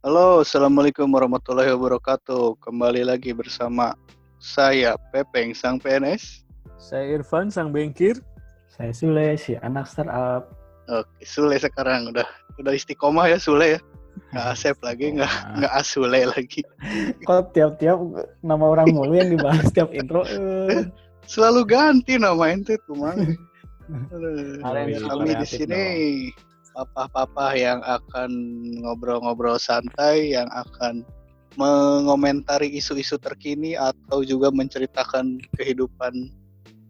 Halo, Assalamualaikum warahmatullahi wabarakatuh. Kembali lagi bersama saya, Pepeng, Sang PNS. Saya Irfan, Sang Bengkir. Saya Sule, si anak startup. Oke, Sule sekarang udah udah istiqomah ya Sule ya. Nggak Asep lagi, nggak nggak Asule lagi. Kok tiap-tiap nama orang mulu yang dibahas tiap intro? eh. Selalu ganti nama ente tuh, Mang. Kami di sini papa-papa yang akan ngobrol-ngobrol santai, yang akan mengomentari isu-isu terkini atau juga menceritakan kehidupan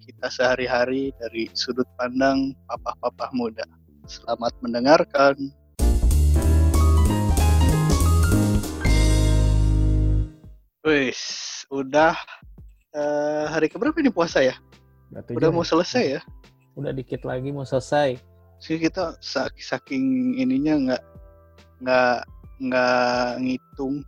kita sehari-hari dari sudut pandang papa-papa muda. Selamat mendengarkan. Wis, udah eh, hari keberapa ini puasa ya? Udah aja. mau selesai ya? Udah dikit lagi mau selesai. Sih kita sa- saking ininya nggak nggak nggak ngitung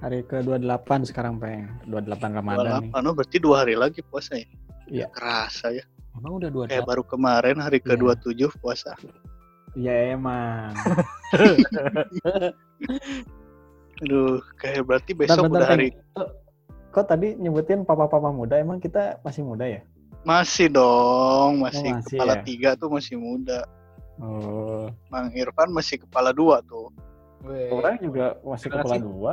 Hari ke-28 sekarang, Peng. 28 Ramadan nih. 28 oh berarti dua hari lagi puasa ya Iya. kerasa ya Emang udah dua kayak baru kemarin hari ke 27 puasa Iya emang. aduh kayak berarti Bentar, besok bentar, udah Peng. hari Kok- Kok tadi nyebutin papa-papa muda, emang kita masih muda ya? masih dong masih, Oh, masih kepala ya? tiga tuh masih muda Oh, Mang Irfan masih kepala dua tuh Weh. orang juga masih Terima kepala dua.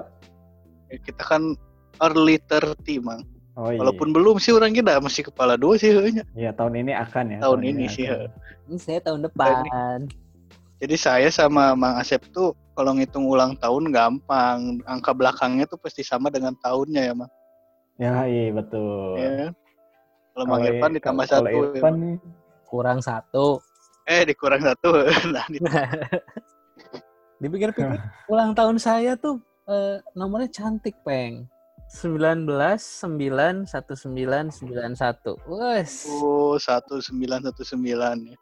Ya, kita kan early 30 mang Oh iya. walaupun belum sih orang kita masih kepala dua sih heunya. Iya, tahun ini akan ya. Tahun ini sih, akan. Ini saya tahun depan. Jadi saya sama Mang Asep tuh kalau ngitung ulang tahun gampang. Angka belakangnya tuh pasti sama dengan tahunnya ya, Mang. Ya, iya betul. Ya. Kalau Mang Irfan ditambah kalau satu. ya, Irfan nih, Kurang satu. Eh, dikurang satu. nah, di- Dipikir-pikir ulang tahun saya tuh eh, nomornya cantik, Peng. 19 9 19 91. Wes. oh, 1919 ya.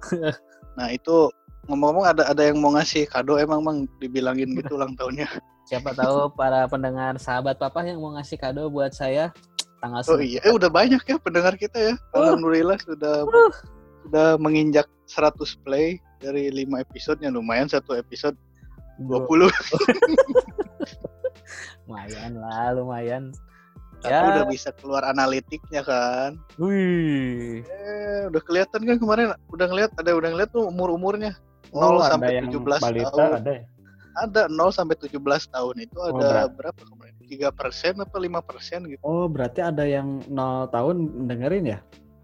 Nah, itu ngomong-ngomong ada ada yang mau ngasih kado emang Mang dibilangin gitu ulang tahunnya. Siapa tahu para pendengar sahabat papa yang mau ngasih kado buat saya tanggal Oh 9. iya, eh udah banyak ya pendengar kita ya. Alhamdulillah sudah sudah menginjak 100 play dari 5 episodenya lumayan satu episode 20. Lumayan lah, lumayan. Tapi Ya. udah bisa keluar analitiknya kan. Wih. Eh, udah kelihatan kan kemarin udah ngeliat ada udah ngeliat tuh umur-umurnya 0 oh, sampai yang 17 balita tahun. ada ya? Ada 0 sampai 17 tahun itu Oh, ada berat. berapa kemarin? 3 persen apa 5 persen gitu. Oh, berarti ada yang 0 tahun dengerin ya?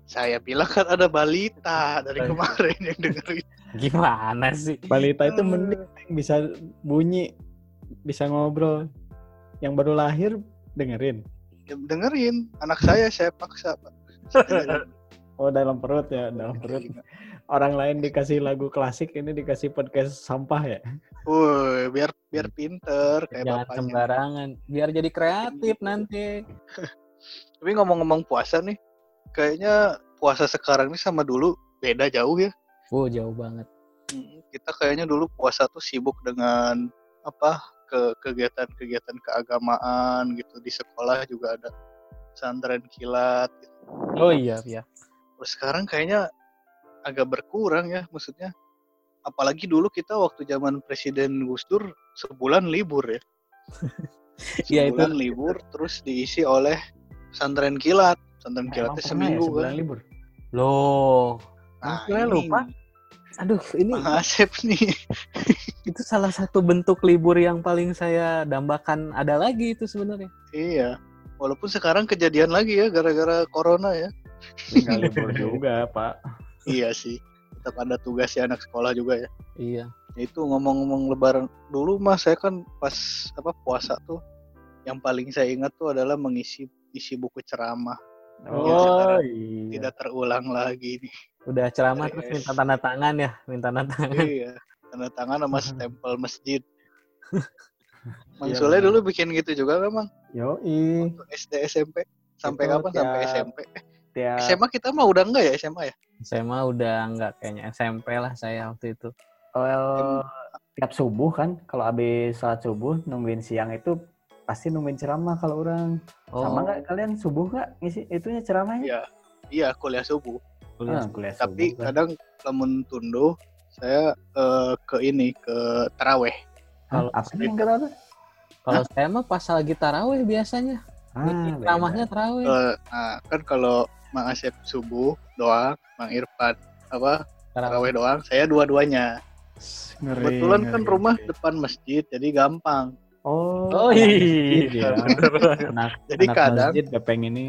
Saya bilang kan ada balita dari Eh. kemarin yang dengerin. Gimana sih? Balita itu mending bisa bunyi, bisa ngobrol. Yang baru lahir dengerin. Ya, dengerin anak saya saya paksa Pak. Saya Oh, dalam perut ya, dalam perut. dengerin. Orang lain dikasih lagu klasik, ini dikasih podcast sampah ya. Woi, biar biar pinter kayak Jangan bapaknya. sembarangan. Biar jadi kreatif nanti. Tapi ngomong-ngomong puasa nih, kayaknya puasa sekarang ini sama dulu beda jauh ya. Oh, jauh banget. Hmm, Kita kayaknya dulu puasa tuh sibuk dengan apa ke kegiatan-kegiatan keagamaan gitu di sekolah juga ada pesantren kilat. Gitu. Oh iya, iya. Terus sekarang kayaknya agak berkurang ya, maksudnya. Apalagi dulu kita waktu zaman Presiden Gus Dur sebulan libur ya. Iya, itu- Sebulan libur terus diisi oleh pesantren kilat. Emang kilatnya seminggu ya, sebulan kan. libur. Loh. Nah, Saya ini lupa. Aduh, ini Asep nih. itu salah satu bentuk libur yang paling saya dambakan ada lagi itu sebenarnya. Iya. Walaupun sekarang kejadian lagi ya gara-gara corona ya. Tinggal libur juga, Pak. iya sih. Tetap ada tugas ya anak sekolah juga ya. Iya. Itu ngomong-ngomong lebaran dulu mah saya kan pas apa puasa tuh yang paling saya ingat tuh adalah mengisi isi buku ceramah. Oh, iya. Tidak terulang lagi nih. Udah ceramah terus minta tanda tangan ya, minta tanda tangan. iya. Tanda tangan sama stempel masjid. Mang Iya, Sule dulu bikin gitu juga kan, Mang? Yoi. Waktu SD SMP. Sampai Itu kapan? Sampai tiap- SMP. Eh, Tiap SMA kita mah udah enggak ya SMA ya? Mah udah nggak kayaknya SMP lah saya waktu itu. well, tiap subuh kan, kalau habis sholat subuh nungguin siang itu pasti nungguin ceramah kalau orang. Oh, Sama nggak kalian subuh nggak ngisi itunya ceramahnya? Iya. Iya, kuliah subuh. kuliah. Ah, kuliah Tapi subuh kan. kadang lamun tunduh saya eh, ke ini ke taraweh. Kalau apa yang kata Kalau saya mah pas lagi taraweh biasanya. Ah, beda. Ramahnya taraweh. Eh, nah, kan kalau Mang Asep subuh doang, Mang Irfan apa taraweh doang, saya dua-duanya. Ngeri, Kebetulan kan ngeri. rumah depan masjid, jadi gampang. Oh, Oh iya. masjid ya. Anak, Jadi anak kadang- masjid Bepeng ini.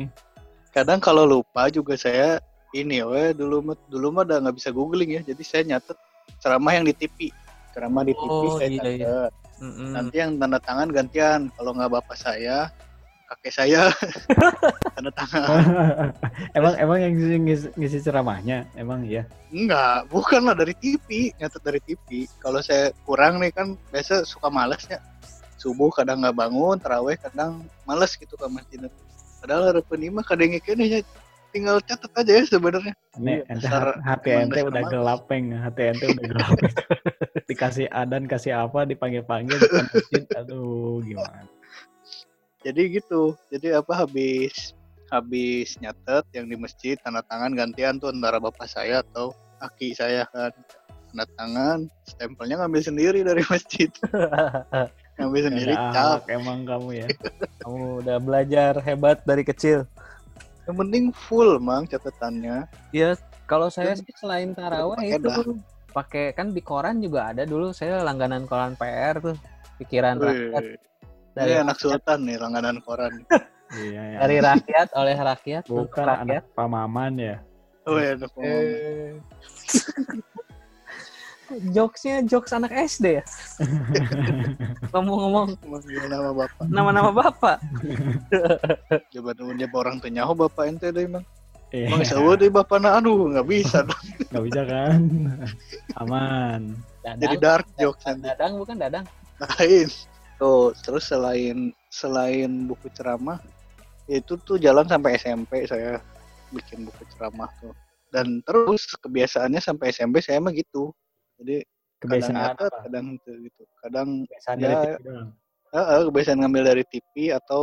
Kadang kalau lupa juga saya ini, weh dulu mah dulu mah udah nggak bisa googling ya, jadi saya nyatet ceramah yang di TV. Ceramah di TV Oh, saya iya, catet. iya. Mm-mm. Nanti yang tanda tangan gantian. Kalau nggak bapak saya, kakek saya tanda tangan. emang emang yang ngisi, ngisi, ceramahnya emang iya. Enggak, bukan lah dari TV, nyatet dari TV. Kalau saya kurang nih kan biasa suka males ya. Subuh kadang nggak bangun, terawih kadang males gitu ke masjid. Padahal ada penima kadang kayaknya tinggal catat aja ya sebenarnya. Nih, Iya, ente dasar- hati emang ente udah gelap peng, hati ente udah gelap. Dikasih adan, kasih apa, dipanggil-panggil di masjid. Aduh, gimana? Jadi gitu. Jadi apa habis habis nyatet yang di masjid tanda tangan gantian tuh antara bapak saya atau aki saya kan tanda tangan stempelnya ngambil sendiri dari masjid ngambil sendiri cap ahlak emang kamu ya. Kamu udah belajar hebat dari kecil. yang penting full mang catatannya Iya, kalau saya sih selain taraweh itu pakai kan di koran juga ada dulu saya langganan koran PR tuh pikiran rakyat Wih, dari ini anak sultan nih langganan koran Iya, ya. dari rakyat oleh rakyat Bukan rakyat. anak pamaman ya. oh ya anak mama. Jokesnya jokes anak SD ya. Ngomong-ngomong nama bapak nama-nama bapak. coba dia orang tuh nyaho bapak ente deh emang Iya, emang bisa deh bapak na aduh nggak bisa nggak bisa kan? Aman. jadi Dadang, dark jokes nanti dadang bukan dadang. lain tuh terus selain selain buku ceramah itu tuh jalan sampai SMP saya bikin buku ceramah tuh dan terus kebiasaannya sampai SMP saya mah gitu jadi kadang Kebiasaan nyatet apa? kadang itu gitu kadang Kebiasaan Ya, dari TV eh, eh, kebiasaan ngambil dari TV atau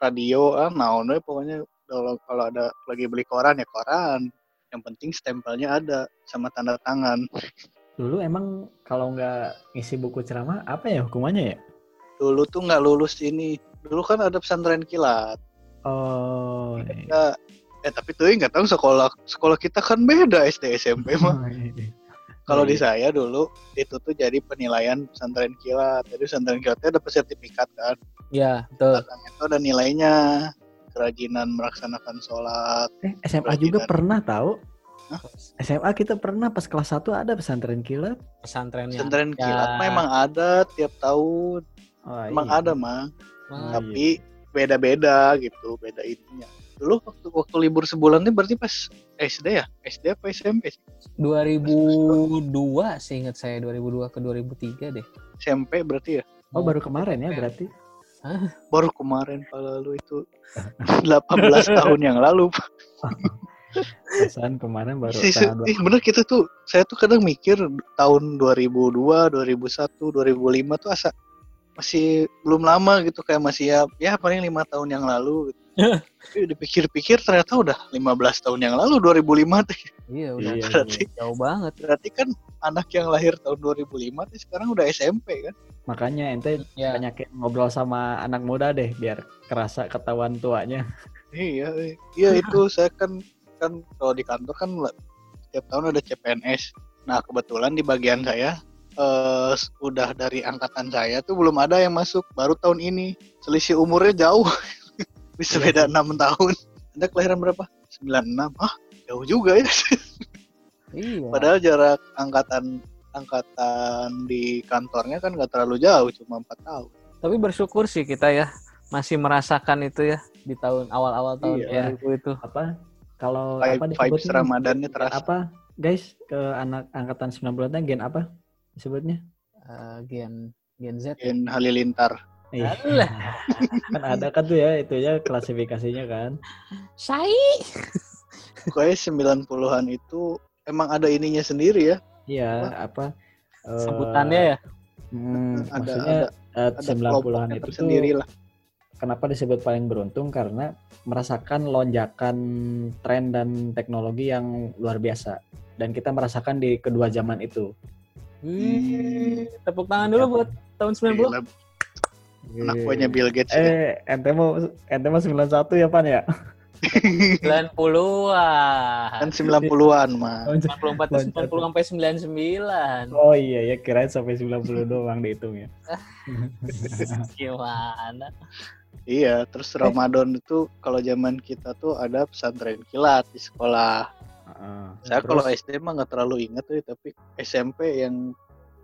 radio ah naon we pokoknya kalau kalau ada lagi beli koran ya koran yang penting stempelnya ada sama tanda tangan Dulu emang kalau nggak ngisi buku ceramah apa ya hukumannya ya? dulu tuh nggak lulus ini dulu kan ada pesantren kilat Oh, iya. Ya, eh tapi tuh nggak tahu sekolah sekolah kita kan beda SD SMP mah. Kalau di saya dulu itu tuh jadi penilaian pesantren kilat. Jadi pesantren kilatnya dapat sertifikat kan. Ya, betul. Belakang itu ada nilainya. Kerajinan melaksanakan sholat. Eh, SMA juga pernah tahu? Hah? SMA kita pernah pas kelas 1 ada pesantren kilat. Pesantrennya. Pesantren ya. kilat mah emang ada tiap tahun. Oh, Emang iya. ada mah. Wah, iya. Tapi beda-beda gitu, beda ininya. Dulu waktu waktu libur sebulan ini berarti pas SD ya? SD apa SMP sih? 2002 sih ingat saya 2002 ke 2003 deh. SMP berarti ya? Oh, baru kemarin ya berarti. baru kemarin Pak lalu itu 18 tahun yang lalu Pak. Perasaan kemarin baru Ih, tanggal ih, bener kita tuh saya tuh kadang mikir tahun 2002 2001 2005 tuh asa masih belum lama gitu kayak masih ya ya paling lima tahun yang lalu gitu. Tapi dipikir-pikir ternyata udah 15 tahun yang lalu 2005 tuh. Iya, udah Iya, berarti jauh banget. berarti kan anak yang lahir tahun 2005 tuh sekarang udah SMP kan. Makanya ente Ya. banyakin ngobrol sama anak muda deh biar kerasa ketahuan tuanya. Iya, iya. iya itu saya kan kan kalau di kantor kan setiap tahun ada CPNS. Nah kebetulan di bagian saya eh udah dari angkatan saya tuh belum ada yang masuk baru tahun ini. Selisih umurnya jauh, bisa Iya beda enam tahun. Anda kelahiran berapa? 96. Ah jauh juga ya. Iya. Padahal jarak angkatan angkatan di kantornya kan nggak terlalu jauh, cuma empat tahun. Tapi bersyukur sih kita ya masih merasakan itu ya di tahun awal-awal tahun Iya. 2000 itu. Apa kalau apa vibes disebutnya? Ramadannya terasa. Apa guys ke anak angkatan 90-an gen apa disebutnya? Eh, gen Gen Z. Gen Halilintar. Iya. Alah, kan ada kan tuh ya itu ya klasifikasinya kan. Sai. Pokoknya 90-an itu emang ada ininya sendiri ya. Iya, apa eh, Sebutannya ya. hmm, ada maksudnya ada eh, ada 90-an kelompoknya itu tuh tersendiri lah. kenapa disebut paling beruntung karena merasakan lonjakan tren dan teknologi yang luar biasa dan kita merasakan di kedua zaman itu Wih, tepuk tangan dulu buat tahun 90. Gila, anak buahnya Bill Gates ya. Eh, ente mau ente mau 91 ya, Pan ya? 90-an. Kan 90-an mah. 94 itu 90 sampai 99. Oh iya ya, kirain sampai 90 doang dihitung ya. Gimana? Iya, terus Ramadan itu kalau zaman kita tuh ada pesantren kilat di sekolah. Heeh. Saya kalau SD mah nggak terlalu ingat tuh, tapi SMP yang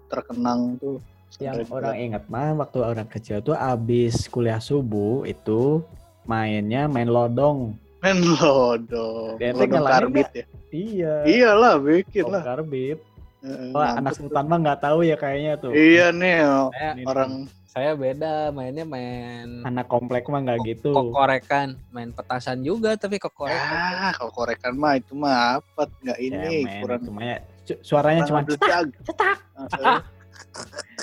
terkenang tuh. Yang pesantren orang ingat mah waktu orang kecil tuh abis kuliah subuh itu mainnya main lodong. main lodong, tuh lodong karbit ya. Iya. Iyalah, bikin Lodong lah. karbit. Heeh, Wah, anak mampus sultan mah nggak tahu ya kayaknya tuh. Iya nih, oh, Saya, orang saya beda, mainnya main Anak komplek mah nggak gitu. kokorekan, main petasan juga tapi kokorekan. ya kalau korekan mah itu mah apa? Nggak Ya, ini main kurang. itu mah ya. Cu- Suaranya cuma kurang cetak. cetak.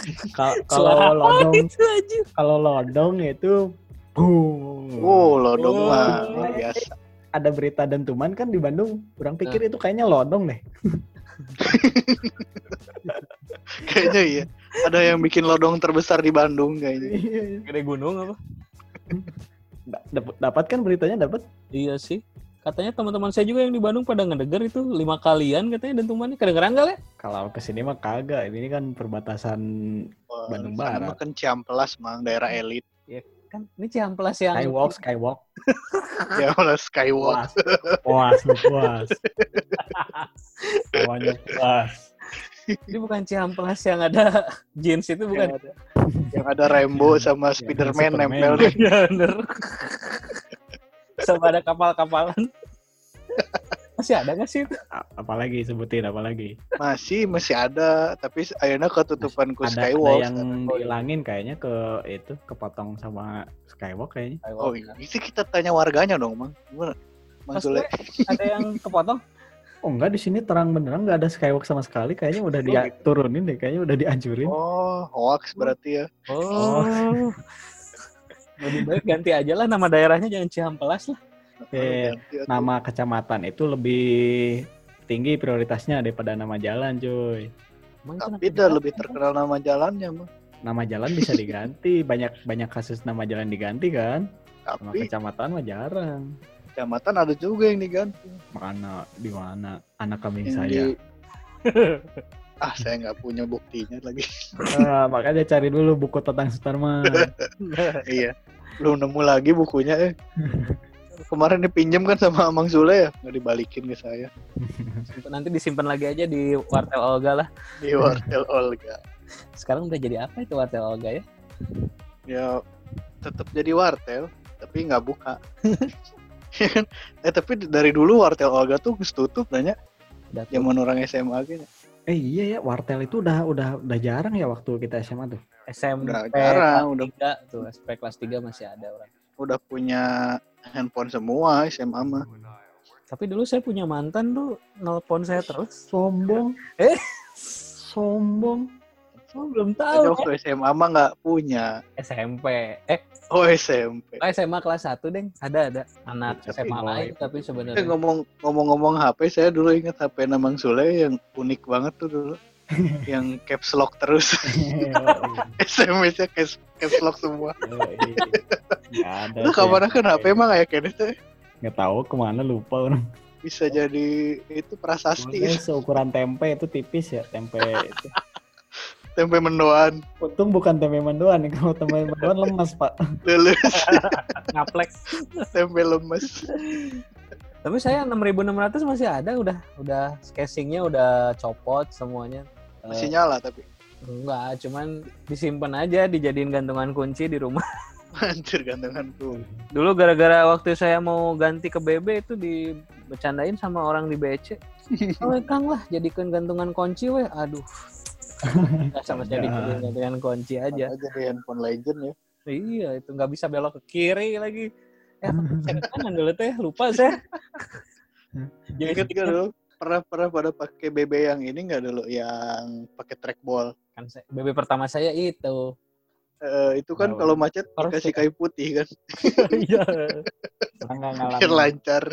Kalau lodong itu aja. kalau lodong itu boom. Oh, lodong Oh. mah luar biasa. Ada berita dentuman kan di Bandung. Kurang pikir Nah. itu kayaknya lodong deh. Kayaknya iya. Ada yang bikin lodong terbesar di Bandung kayaknya. Gede gunung apa? Da- dap- dapat kan beritanya dapat? Iya sih. Katanya teman-teman saya juga yang di Bandung pada ngedenger itu lima kalian katanya dentumannya kedengeran nggak le? Kalau ke sini mah kagak. Ini kan perbatasan Wah, Bandung Barat. kan Ciamplas mang daerah elit. Kan ini Ciamplas yang skywalk, skywalk. Ciamplas Skywalk. Puas, puas, puas. Semuanya puas. ini bukan Ciamplas yang ada jeans itu bukan. Yang ada, yang ada Rainbow sama Spiderman nempel deh. Sama ada kapal-kapalan. Masih ada nggak sih? Apalagi sebutin apalagi. Masih masih ada, tapi ayeuna ketutupan ku Ada, ada Skywalk. yang Oh, iya. dihilangin kayaknya ke itu kepotong sama skywalk kayaknya. Oh iya, itu kita tanya warganya dong, Mang. Gimana? Mang Mas Sule. Ada yang kepotong? Oh enggak di sini terang beneran nggak ada skywalk sama sekali. Kayaknya udah Oh, dia gitu. turunin deh. Kayaknya udah dihancurin. Oh, hoax berarti ya. Oh. Lebih baik ganti aja lah nama daerahnya jangan Ciamplas lah. Eh, Ganti atuh. Nama kecamatan itu lebih tinggi prioritasnya daripada nama jalan, cuy. Emang Tapi nama dah daerah? lebih terkenal nama jalannya, Mang. Nama jalan bisa diganti. banyak banyak kasus nama jalan diganti kan. Nama Tapi kecamatan mah jarang. kecamatan ada juga yang diganti. Mana di mana anak kambing Yang saya. di- Ah, saya nggak punya buktinya lagi. Ah, makanya cari dulu buku tentang Sutarman. iya. Belum nemu lagi bukunya eh. Kemarin dipinjam kan sama Mang Sule ya, nggak dibalikin ke saya. Nanti disimpan lagi aja di wartel Olga lah. Di Wartel Olga. Sekarang udah jadi apa itu wartel Olga ya? Ya tetap jadi wartel, tapi nggak buka. Ya kan? eh tapi dari dulu wartel Olga tuh tutup nanya zaman orang SMA gitu. Eh iya ya, wartel itu udah udah udah jarang ya waktu kita SMA tuh. SMP Udah jarang, kelas udah 3 tuh SMP kelas 3 masih ada orang. udah punya handphone semua SMA mah. Tapi dulu saya punya mantan tuh nelpon saya terus. Sombong. Eh? Sombong. Oh, belum tahu. waktu SMA mah nggak punya. SMP. Eh, Oh SMP. oh, SMA kelas 1, Deng. Ada ada anak Tapi SMA lain tapi Eh, sebenarnya ngomong ngomong-ngomong HP saya dulu ingat HP Namang Sule yang unik banget tuh dulu. yang caps lock terus. SMS-nya caps, caps lock semua. Nggak ada. Lu kapan kan HP emang kayak kayaknya tuh Nggak tahu ke mana lupa orang. bisa jadi itu prasasti Pokoknya seukuran tempe itu tipis ya tempe itu. tempe mendoan Untung bukan tempe mendoan nih. Kalau tempe mendoan lemas pak. lulus ngaplek. tempe lemes Tapi saya 6600 masih ada udah udah casingnya udah copot semuanya. masih Eh, nyala tapi enggak, cuman disimpan aja dijadiin gantungan kunci di rumah. anjir gantenganku Dulu gara-gara waktu saya mau ganti ke BB itu dibecandain sama orang di BC. Oh, Kang lah jadikan gantungan kunci weh. Aduh. Nggak sama Ada. dijadiin gantungan kunci aja. aja di handphone legend ya Iya, itu nggak bisa belok ke kiri lagi. Eh, kanan dulu teh, lupa saya. Jadi gak dulu pernah pernah pada pakai BB yang ini nggak dulu yang pakai trackball kan saya- BB pertama saya itu. Eh, itu kan Oh. kalau macet Harus dikasih ya. kayu putih kan Iya. Biar ngalamin. lancar.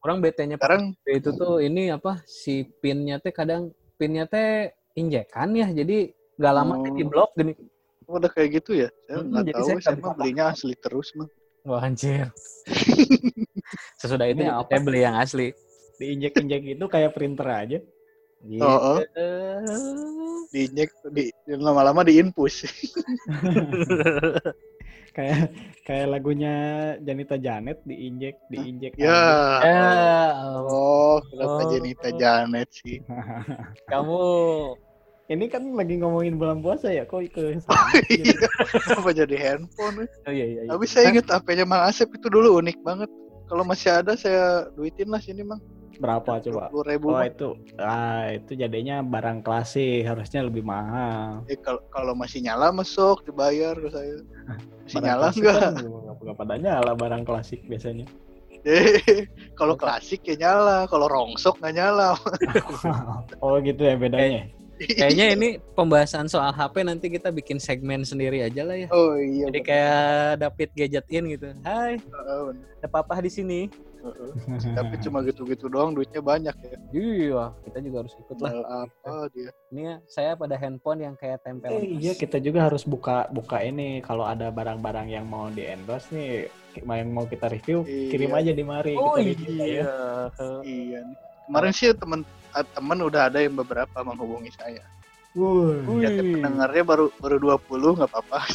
Orang BT-nya sekarang itu tuh ini apa si pinnya teh kadang pinnya teh injekan ya, jadi nggak lama Oh. di blok gini. Oh, udah kayak gitu ya? Saya nggak jadi tahu, saya saya mah belinya asli terus mah. Wah anjir. Sesudah itu apa? saya beli yang asli. Diinjek-injek itu kayak printer aja. Gitu. Oh, oh. Diinjek, di, lama-lama diinpus. kayak kayak lagunya Janita Janet diinjek, diinjek. ya. Ya, Oh, kenapa Oh. Jenita Janet sih? kamu Ini kan lagi ngomongin bulan puasa ya, kok ke sana? Iya. Kenapa jadi handphone? Oh iya iya. iya. Tapi saya ingat HP-nya Mang Asep itu dulu unik banget. Kalau masih ada saya duitin lah sini Mang. Berapa coba? Dua ribu. Oh itu, ah itu jadinya barang klasik, harusnya lebih mahal. Eh, kalau kalau masih nyala masuk dibayar ke saya. Masih nyala klasik enggak? kan nggak nggak pada nyala barang klasik biasanya. Eh, kalau klasik ya nyala, kalau rongsok nggak nyala. oh gitu ya bedanya. Kayaknya ini pembahasan soal HP nanti kita bikin segmen sendiri aja lah ya. Oh iya. Jadi bener. kayak David Gadgetin gitu. Hai, Heeh, bener. ada papa di sini. Heeh. Tapi cuma gitu-gitu doang duitnya banyak ya. Iya, kita juga harus ikut lah. Apa dia? Ini ya, saya pada handphone yang kayak tempel. Eh, iya kita juga harus buka buka ini kalau ada barang-barang yang mau di endorse nih yang mau kita review Iya. kirim aja di mari Oh kita review ya. iya. Iya. Kemarin sih temen ah, temen udah ada yang beberapa menghubungi saya. Wuh. Ya, Wih. pendengarnya baru baru 20 nggak apa-apa.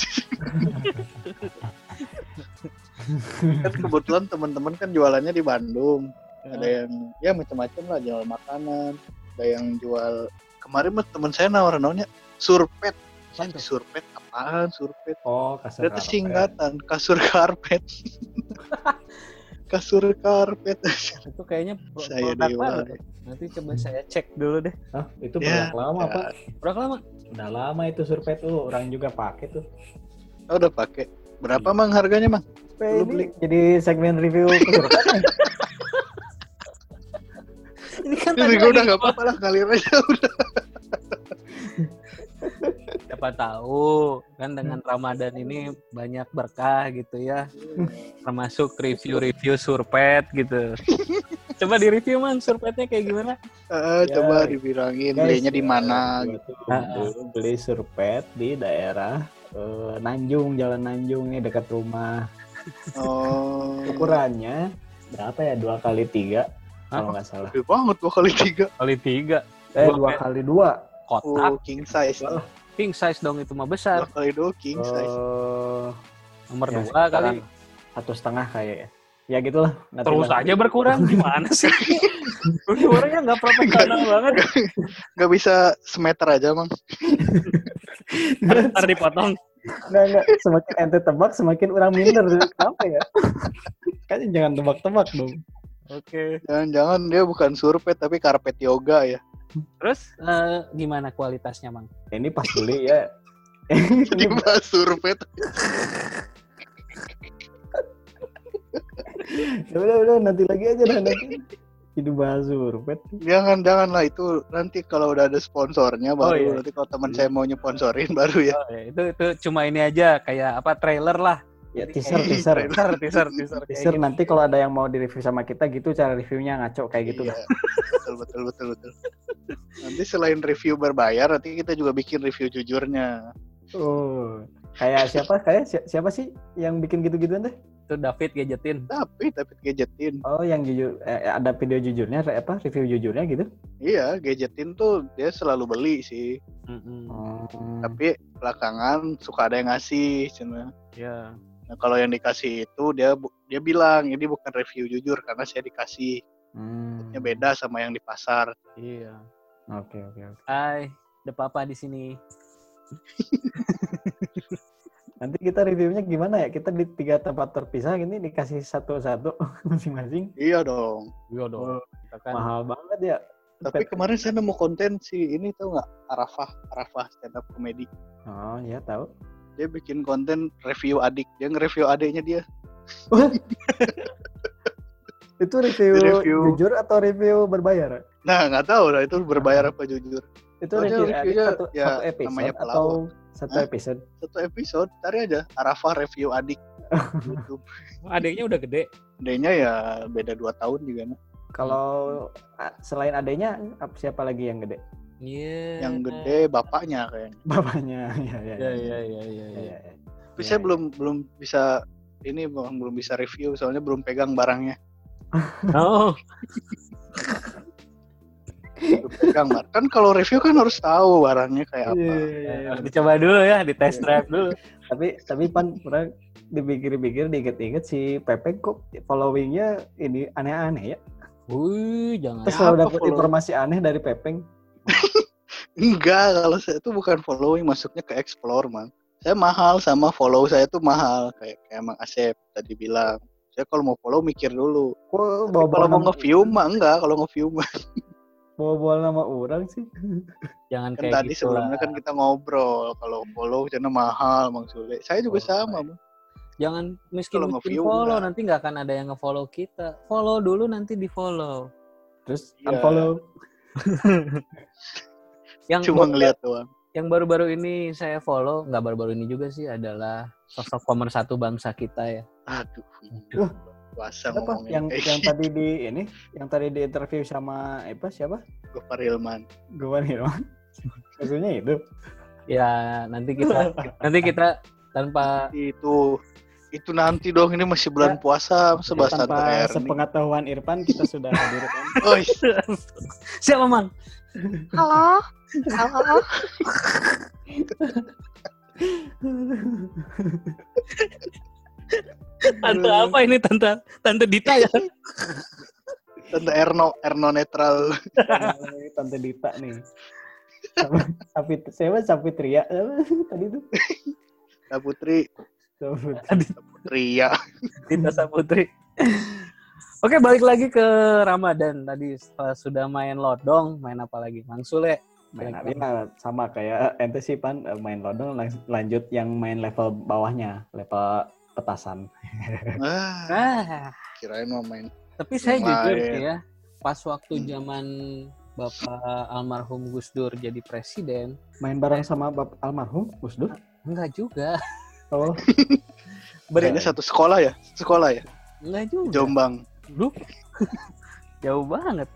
kan kebetulan teman-teman kan jualannya di Bandung. Ada yang ya macam-macam lah jual makanan, ada yang jual kemarin mah teman saya nawarin namanya surpet. Apaan tuh? Surpet apaan surpet? Oh, kasar. Itu singkatan kasur karpet. kasur karpet. Itu kayaknya pro- saya produk dewa. baru. Nanti coba saya cek dulu deh. Hah, itu Ya, produk lama ya. Pak. Produk lama. Udah lama itu survei tuh, orang juga pakai tuh. Oh, udah pakai. Berapa mang harganya mang? Lu beli. Jadi segmen review survei. Ini kan Ini tadi gue udah nggak apa-apa lah ngalir aja udah. Siapa tahu kan dengan Ramadan ini banyak berkah gitu ya. Termasuk review-review surpet gitu. Coba di review mang surpetnya kayak gimana? Eh, Ya, coba dibilangin Guys, belinya di ya, mana gitu. beli surpet di daerah eh, Nanjung, Jalan Nanjung nih dekat rumah. Oh. Ukurannya berapa ya? Dua kali tiga kalau nggak salah. Gede banget dua kali tiga. Kali tiga Eh Dua kali dua. kotak Oh, king size. King size dong itu mah Dua besar. kali dua king size. Eh, Nomor ya, dua kali. satu setengah kayak ya. Ya gitulah. Nanti Terus aja berkurang gimana sih? Orangnya nggak profesional banget. Gak bisa semeter aja mang. Ntar dipotong. Nggak, nggak. Semakin ente tebak, semakin orang minder. Kenapa ya? Kan jangan tebak-tebak dong. Oke. Jangan-jangan dia bukan surpet tapi karpet yoga ya. Terus eh, gimana kualitasnya mang? Ini pas beli ya. Jadi bahas surpet. Ya udah udah nanti lagi aja dah nanti. Jadi bahas surpet. Jangan jangan lah itu nanti kalau udah ada sponsornya baru iya. nanti kalau teman saya mau nyeponsorin baru ya. Oh, ya, itu itu cuma ini aja kayak apa trailer lah. Ya Jadi teaser teaser. teaser teaser teaser kayak Teaser gitu. nanti kalau ada yang mau di review sama kita gitu cara reviewnya ngaco kayak gitu Iya, betul betul betul betul. Nanti selain review berbayar nanti kita juga bikin review jujurnya. Oh. Kayak siapa? Kayak si- siapa sih yang bikin gitu-gituan deh? Itu David gadgetin. Tapi tapi gadgetin. Oh, yang jujur eh, ada video jujurnya apa? Review jujurnya gitu. Iya, gadgetin tuh dia selalu beli sih. Mm-mm. Oh. Tapi belakangan suka ada yang ngasih cina. Ya. Nah, kalau yang dikasih itu dia dia bilang ini bukan review jujur karena saya dikasih. Hmm. Beda sama yang di pasar. Iya. Oke, oke, oke. Hai, ada papa di sini. Nanti kita reviewnya gimana ya? Kita di tiga tempat terpisah ini dikasih satu-satu masing-masing. Iya dong. Iya dong. Kita kan Mahal banget ya. Tapi kemarin saya nemu konten sih ini tahu nggak Arafah Arafah stand up comedy. Oh, ya tahu. Dia bikin konten review adik. Dia nge-review adiknya dia. Itu review, Review. jujur atau review berbayar? Nah nggak tahu lah itu berbayar apa jujur. Itu review reviewnya satu, ya satu episode namanya atau satu Hah? episode? Satu episode cari aja Arafah review adik. YouTube. adiknya udah gede. Adiknya ya beda 2 tahun juga nah. Kalau a- selain adanya ap- siapa lagi yang gede? Iya. Yang gede bapaknya kayaknya. Bapaknya. Iya, iya, Iya, iya, iya, iya. Iya, iya. iya. Tapi saya belum belum bisa ini Bang, belum bisa review soalnya belum pegang barangnya. Oh, Belum pegang Bar. Kan kalau review kan harus tahu barangnya kayak apa. Iya. harus dicoba dulu ya, di test drive dulu. Tapi tapi pan pernah dipikir-pikir diinget-inget si Pepe kok followingnya ini aneh-aneh ya. Wih, jangan. Terus Ya, selalu apa dapat informasi aneh dari Pepeng. Enggak, kalau saya itu bukan following, masuknya ke explore, man. Saya mahal sama follow saya tuh mahal, kayak kayak Mang Asep tadi bilang. Saya kalau mau follow mikir dulu. Kok bawa kalau mau nge-view mah enggak, kalau nge-view mah bawa nama orang sih. Jangan kan kayak tadi gitu lah. sebelumnya kan kita ngobrol kalau follow karena mahal Bang Sule. Saya juga Oh, sama, Bang. Jangan Kalau miskin miskin nge-view follow, enggak. nanti nggak akan ada yang nge-follow kita. Follow dulu nanti di follow. Terus Iya. unfollow. Yang Cuma ngeliat doang. yang baru-baru ini saya follow, nggak baru-baru ini juga sih adalah sosok pemersatu bangsa kita ya. Aduh. Wah. Puasa Apa yang kayak yang gitu. tadi di ini, yang tadi di interview sama apa siapa? Gofar Hilman. Gua Irwan. Maksudnya itu. Ya nanti kita nanti kita tanpa Itu itu nanti dong ini masih bulan puasa sebahas Ya. Tanpa sepengetahuan Irfan kita sudah hadirkan. Oi, siapa mang? halo. Halo. Tante apa ini tante tante Dita ya? Tante Erno, Erno netral. Tante Dita nih. Sama- Sapi, siapa Sapitria? Tadi itu. Putri. Ria. Dita Saputri. Oke balik lagi ke Ramadan tadi setelah sudah main lodong main apa lagi Mang Sule Main ya, sama kayak ente sih pan eh, main lodong lanjut yang main level bawahnya, level petasan. Ah, ah kirain mau main. tapi saya jujur ya pas waktu Hmm. zaman Bapak almarhum Gus Dur jadi presiden Main bareng sama Bapak almarhum Gus Dur. enggak juga Oh, Ber- Kayaknya satu sekolah ya? Sekolah ya? enggak juga Jombang. Duh, jauh banget.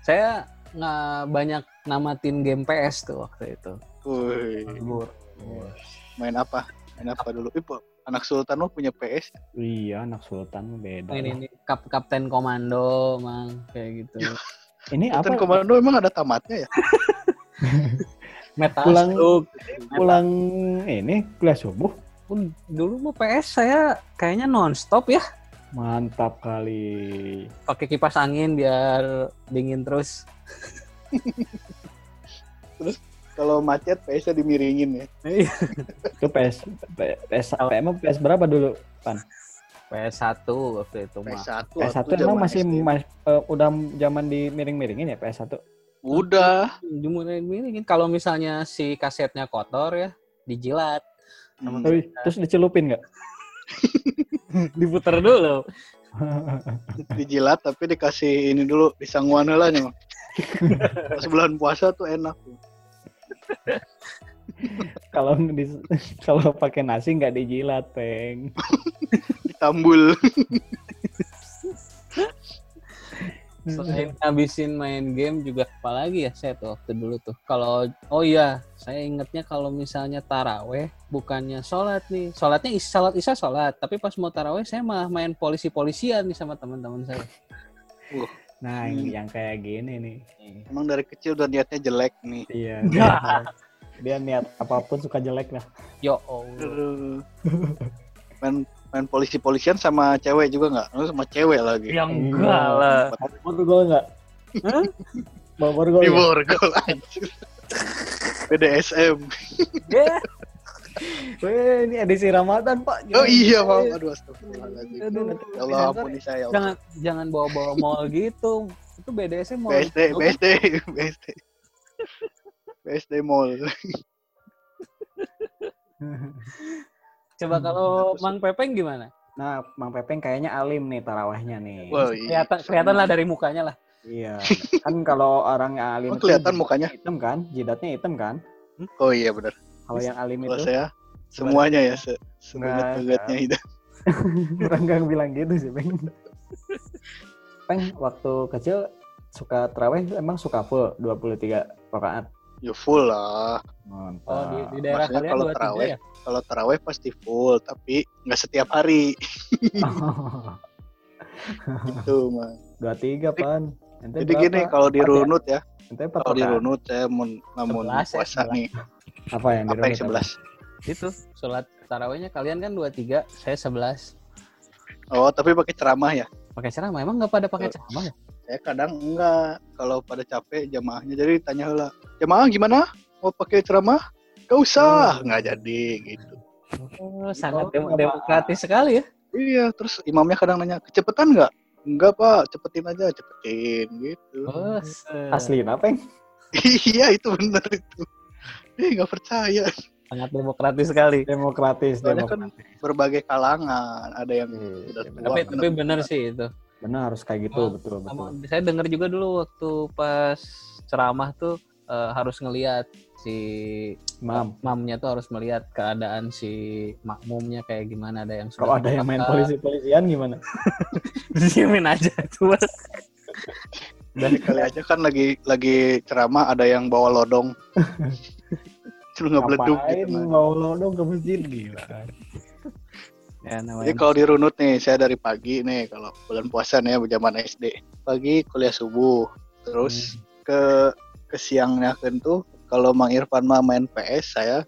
Saya nggak banyak namatin game PS tuh waktu itu. Wih, Gur. main apa? Main apa dulu? Po, anak Sultan mah punya PS. Iya, anak sultan beda. Ini ini Kap Kapten Komando, mang kayak gitu. Ini apa? Komando emang ada tamatnya ya? Metal Pulang-. Pulang ini kuliah subuh. Pun dulu mau PS saya kayaknya nonstop ya. Mantap kali. Pakai kipas angin biar dingin terus. Kalau macet PS-nya dimiringin ya. Itu PS PS apa emang PS berapa dulu? PS1 waktu itu mah. PS1. PS1 waktu emang zaman masih mas, eh, udah zaman di miring-miringin ya PS1? Udah. Jumurin ini kalau misalnya si kasetnya kotor ya, dijilat, Hmm. Tapi terus dicelupin nggak? diputer dulu. Dijilat tapi dikasih ini dulu disangguan lah nih, Bang. Pas bulan puasa tuh enak. kalau kalau pakai nasi nggak dijilat, peng. Ditambul. Selain ngabisin main game juga apalagi ya saya tuh waktu dulu tuh. Kalau oh iya, saya ingetnya kalau misalnya taraweh bukannya sholat nih. Sholatnya is, sholat isya sholat, tapi pas mau taraweh saya malah main polisi-polisian nih sama teman-teman saya. Nah, Hmm. yang kayak gini nih. Emang dari kecil udah niatnya jelek nih. Iya. Nggak. Dia niat apa pun suka jelek lah. Yo. Aduh. Main main polisi-polisian sama cewek juga nggak? Lu sama cewek lagi. Yang Enggak lah. Bawa gol nggak? Hah? Bawa gol Di borgol anjir. BDSM. Ya, Weh, ini edisi Ramadan, Pak. Oh iya, Bang. Aduh, astagfirullahaladzim. Aduh. Ya Allah, ampuni saya. Allah. jangan jangan bawa-bawa mall gitu. Itu BDSM mau BSD, BSD, BSD. BSD Mall. Coba kalau Mang Pepeng gimana? Nah, Mang Pepeng kayaknya alim nih tarawehnya nih. Wah, iya. Kelihatan kelihatan lah dari mukanya lah. Iya. Kan kalau orang yang alim Oh, itu kelihatan mukanya. hitam kan, jidatnya hitam kan. Oh iya benar. Kalau yang alim Kalau itu saya semuanya ya, se sebegat-begatnya itu. orang bilang gitu sih, Peng. Peng, waktu kecil suka taraweh emang suka full 23 rakaat. Ya full lah. Mantap. Oh, di, di daerah maksudnya kalian kalau terawih, ya? Kalau taraweh pasti full, tapi nggak setiap hari gitu, Mang. Dua tiga pan. Ente Jadi berapa? gini, kalau di Empat ya? runut ya, Ente empat kalau di pekan. runut saya mau namun ya, puasa nih, Apa yang di apa yang sebelas? Itu sholat tarawihnya kalian kan dua tiga, saya sebelas. Oh, tapi pakai ceramah ya? Pakai ceramah emang nggak pada pakai ceramah ya? Saya kadang enggak kalau pada capek jamaahnya. Jadi tanya lah, jamaah gimana? Mau pakai ceramah? Gak usah, nggak jadi gitu. Oh, sangat Oh, dem- demokratis sekali ya. Iya, terus imamnya kadang nanya, kecepetan nggak? Enggak pak, cepetin aja, cepetin gitu. Oh, Asli apa yang? iya itu benar itu. Eh nggak percaya. sangat demokratis sekali. Demokratis, Soalnya kan demokratis. berbagai kalangan, ada yang udah iya, tua. Tapi tapi benar sih itu. Benar harus kayak gitu, Oh, betul betul. Sama- Saya dengar juga dulu waktu pas ceramah tuh eh, harus ngelihat si Mam, mamnya tuh harus melihat keadaan si makmumnya kayak gimana ada yang kalau ada yang main terbakar. polisi-polisian gimana? diemin aja tuh. Dan kali aja kan lagi lagi ceramah ada yang bawa lodong. Terus nggak beleduk Ngapain gitu. Mas. mau lo dong ke masjid gila. Ya Jadi kalau di runut nih, saya dari pagi nih kalau bulan puasa nih ya zaman SD. Pagi kuliah subuh, terus ke ke siangnya kan tuh kalau Mang Irfan mah main PS, saya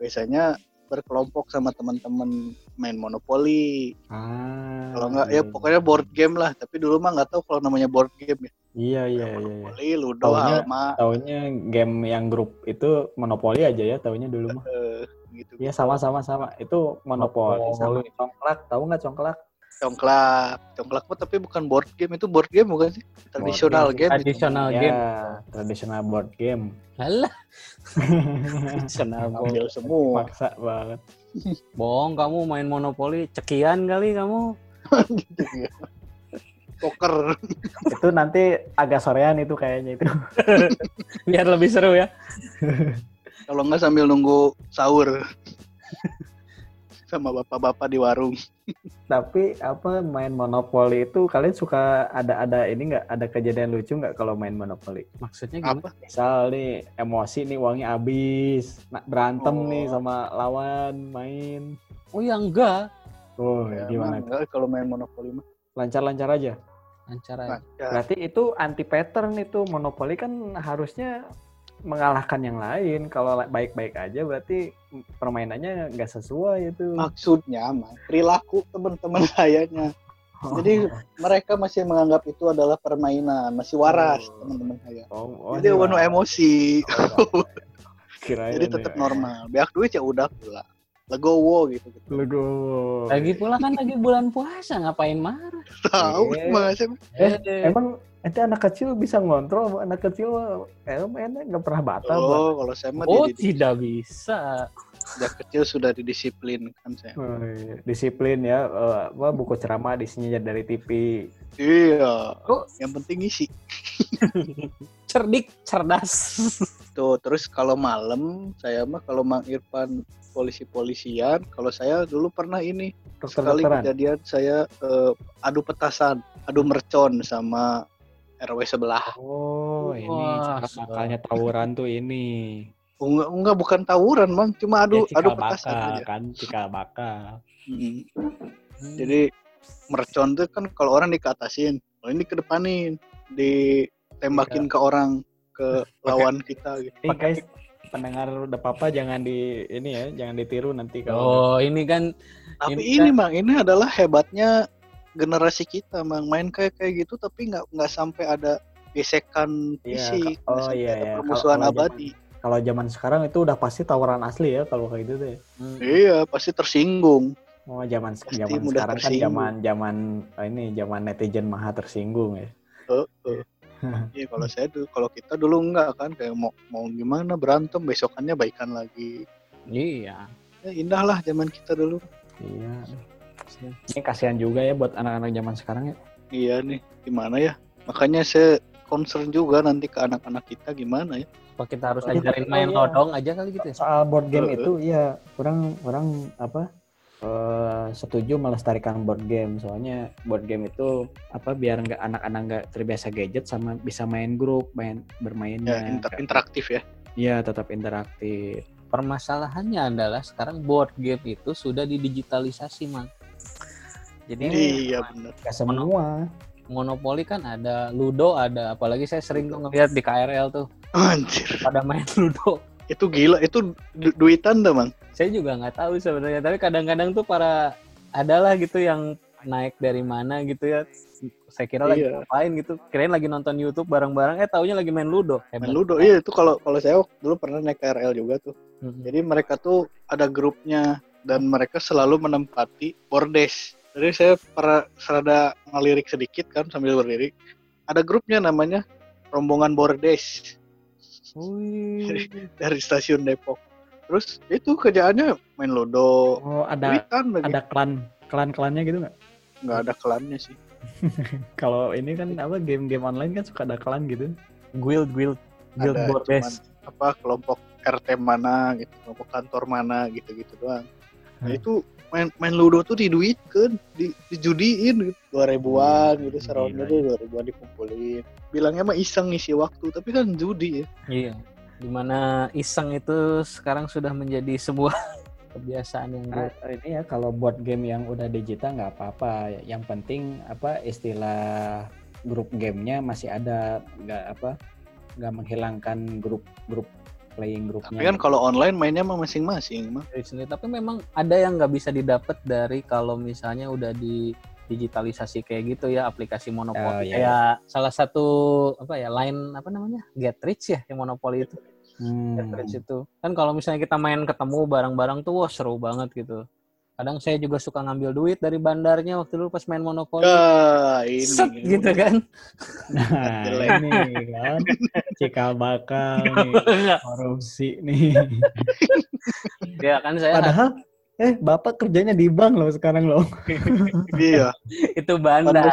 biasanya berkelompok sama teman-teman main monopoli. Ah. Kalau nggak iya, ya pokoknya board game lah. Tapi dulu mah nggak tahu kalau namanya board game ya. Iya iya iya. iya. Monopoli, Ludo, Taunya- Alma, Taunya game yang grup itu monopoli aja ya, taunya dulu mah. Gitu. Iya sama sama sama. Itu monopoli sama Monopoli. congklak. Tahu nggak congklak? Congklak, congklak mah tapi bukan board game itu board game bukan sih? Tradisional Board game. itu. tradisional ya, game. tradisional board game. Alah. Tradisional bohong. Ambil semua. Maksa banget. Bohong kamu main monopoli cekian kali kamu. Poker. itu nanti agak sorean itu kayaknya itu. Biar lebih seru ya. Kalau nggak sambil nunggu sahur. sama bapak-bapak di warung. Tapi apa main monopoli itu kalian suka ada ada ini nggak ada kejadian lucu nggak kalau main monopoli? Maksudnya gimana? Apa? Misal nih emosi nih uangnya habis, nah, berantem Oh. nih sama lawan main. Oh ya enggak. Oh Ya, gimana? enggak kalau main monopoli mah. Lancar-lancar aja. Lancar aja. ya, Berarti itu anti pattern itu monopoli kan harusnya mengalahkan yang lain. Kalau la- baik-baik aja berarti permainannya nggak sesuai itu. maksudnya mah perilaku teman-teman sayanya. Jadi mereka masih menganggap itu adalah permainan, masih waras Oh. teman-teman saya. oh, oh, Jadi iya. penuh emosi. Oh, Kirain Jadi tetap ya. normal. Beak duit ya udah pula. Legowo gitu. gitu. Legowo. Lagi pula kan lagi bulan puasa ngapain marah? Tahu Eh. mas Eh, Eh, Emang itu anak kecil bisa ngontrol, anak kecil eh, mainnya nggak pernah batal. Oh, kalau saya mah oh tidak bisa. sejak kecil sudah didisiplinkan saya. Oh, iya. Disiplin ya, apa buku ceramah isinya dari TV. Iya. Oh. Yang penting isi. Cerdik, cerdas. Tuh, terus kalau malam saya mah kalau Mang Irfan polisi-polisian, kalau saya dulu pernah ini sekali Dokter-dokteran. kejadian saya eh, adu petasan, adu mercon sama RW sebelah. Oh, ini cara tawuran tuh ini. Enggak, enggak bukan tawuran, Bang, cuma adu ya, adu petasan aja. kan, cikal bakal. Mm. Jadi mercon tuh kan kalau orang dikatasin, kalau ini kedepanin, ditembakin ke orang ke lawan kita gitu. Ini guys, pendengar udah papa jangan di ini ya, jangan ditiru nanti kalau Oh, ini kan Tapi Ini ini, Bang, ini adalah hebatnya generasi kita, Bang. Main kayak kayak gitu tapi nggak nggak sampai ada gesekan Iya, fisik, ka- oh, iya, ada iya. permusuhan Kalau- kalau abadi. kalau zaman sekarang itu udah pasti tawuran asli ya kalau kayak gitu tuh ya. hmm, Iya, pasti tersinggung. Oh, zaman Pasti zaman mudah sekarang kan tersinggung. zaman zaman eh, ini zaman netizen maha tersinggung ya. Heeh. Iya, kalau saya dulu, kalau kita dulu enggak kan kayak mau mau gimana berantem besokannya baikan lagi. iya. Ya, indah lah zaman kita dulu. Iya. Ini kasihan juga ya buat anak-anak zaman sekarang ya. Iya nih, gimana ya? Makanya saya concern juga nanti ke anak-anak kita gimana ya. Apa kita harus ajarin main Iya. lodong aja kali gitu ya? Soal board game itu iya, orang orang apa eh, setuju melestarikan board game soalnya board game itu apa biar nggak anak-anak nggak terbiasa gadget sama bisa main grup main Ya, bermainnya inter- interaktif ya. Iya, tetap interaktif. Permasalahannya adalah sekarang board game itu sudah didigitalisasi, Mang. Jadi Iya benar. Gak semua. monopoli kan ada, Ludo ada, apalagi saya sering tuh ngeliat di KRL tuh Anjir. pada main Ludo. Itu gila, itu du- duitan dah, Mang. Saya juga nggak tahu sebenarnya, tapi kadang-kadang tuh para adalah gitu yang naik dari mana gitu ya. Saya kira lagi Iya. ngapain gitu, kirain lagi nonton YouTube bareng-bareng, eh taunya lagi main Ludo. Main Ludo. Iya, itu kalau kalau saya dulu pernah naik KRL juga tuh. Mm-mm. Jadi mereka tuh ada grupnya dan mereka selalu menempati bordes. Jadi saya pernah serada ngelirik sedikit kan sambil berdiri. Ada grupnya namanya rombongan bordes Wih. dari stasiun Depok. Terus itu kerjaannya main ludo, Oh, ada lagi. ada klan klan-klannya gitu nggak? Nggak ada kelannya sih. Kalau ini kan apa game-game online kan suka ada klan gitu. Guild, guild, guild Ada, bordes. Apa kelompok RT mana gitu, kelompok kantor mana gitu-gitu doang. Nah Hmm. itu main main ludo tuh diduitkan, di, dijudiin gitu. Dua ribuan gitu, Gila, seronda ya. tuh dua ribuan dikumpulin. Bilangnya mah iseng ngisi waktu, tapi kan judi ya. Iya. Di mana iseng itu sekarang sudah menjadi sebuah kebiasaan yang Ah, buruk. ini ya kalau buat game yang udah digital nggak apa-apa. Yang penting apa istilah grup gamenya masih ada nggak apa nggak menghilangkan grup grup playing grupnya. Tapi kan kalau online mainnya mah masing-masing mah. Tapi memang ada yang nggak bisa didapat dari kalau misalnya udah di digitalisasi kayak gitu ya aplikasi Oh, monopoli iya, kayak salah satu apa ya line apa namanya? Get rich ya yang monopoli itu. Hmm. get rich itu. Kan kalau misalnya kita main ketemu bareng-bareng tuh wah seru banget gitu kadang saya juga suka ngambil duit dari bandarnya waktu dulu pas main monopoli Ah, ini. Set, gitu kan Nah, Jelek. ini kan cikal bakal nih korupsi nih. ya kan saya Padahal eh bapak kerjanya di bank loh sekarang loh. Iya. itu bandar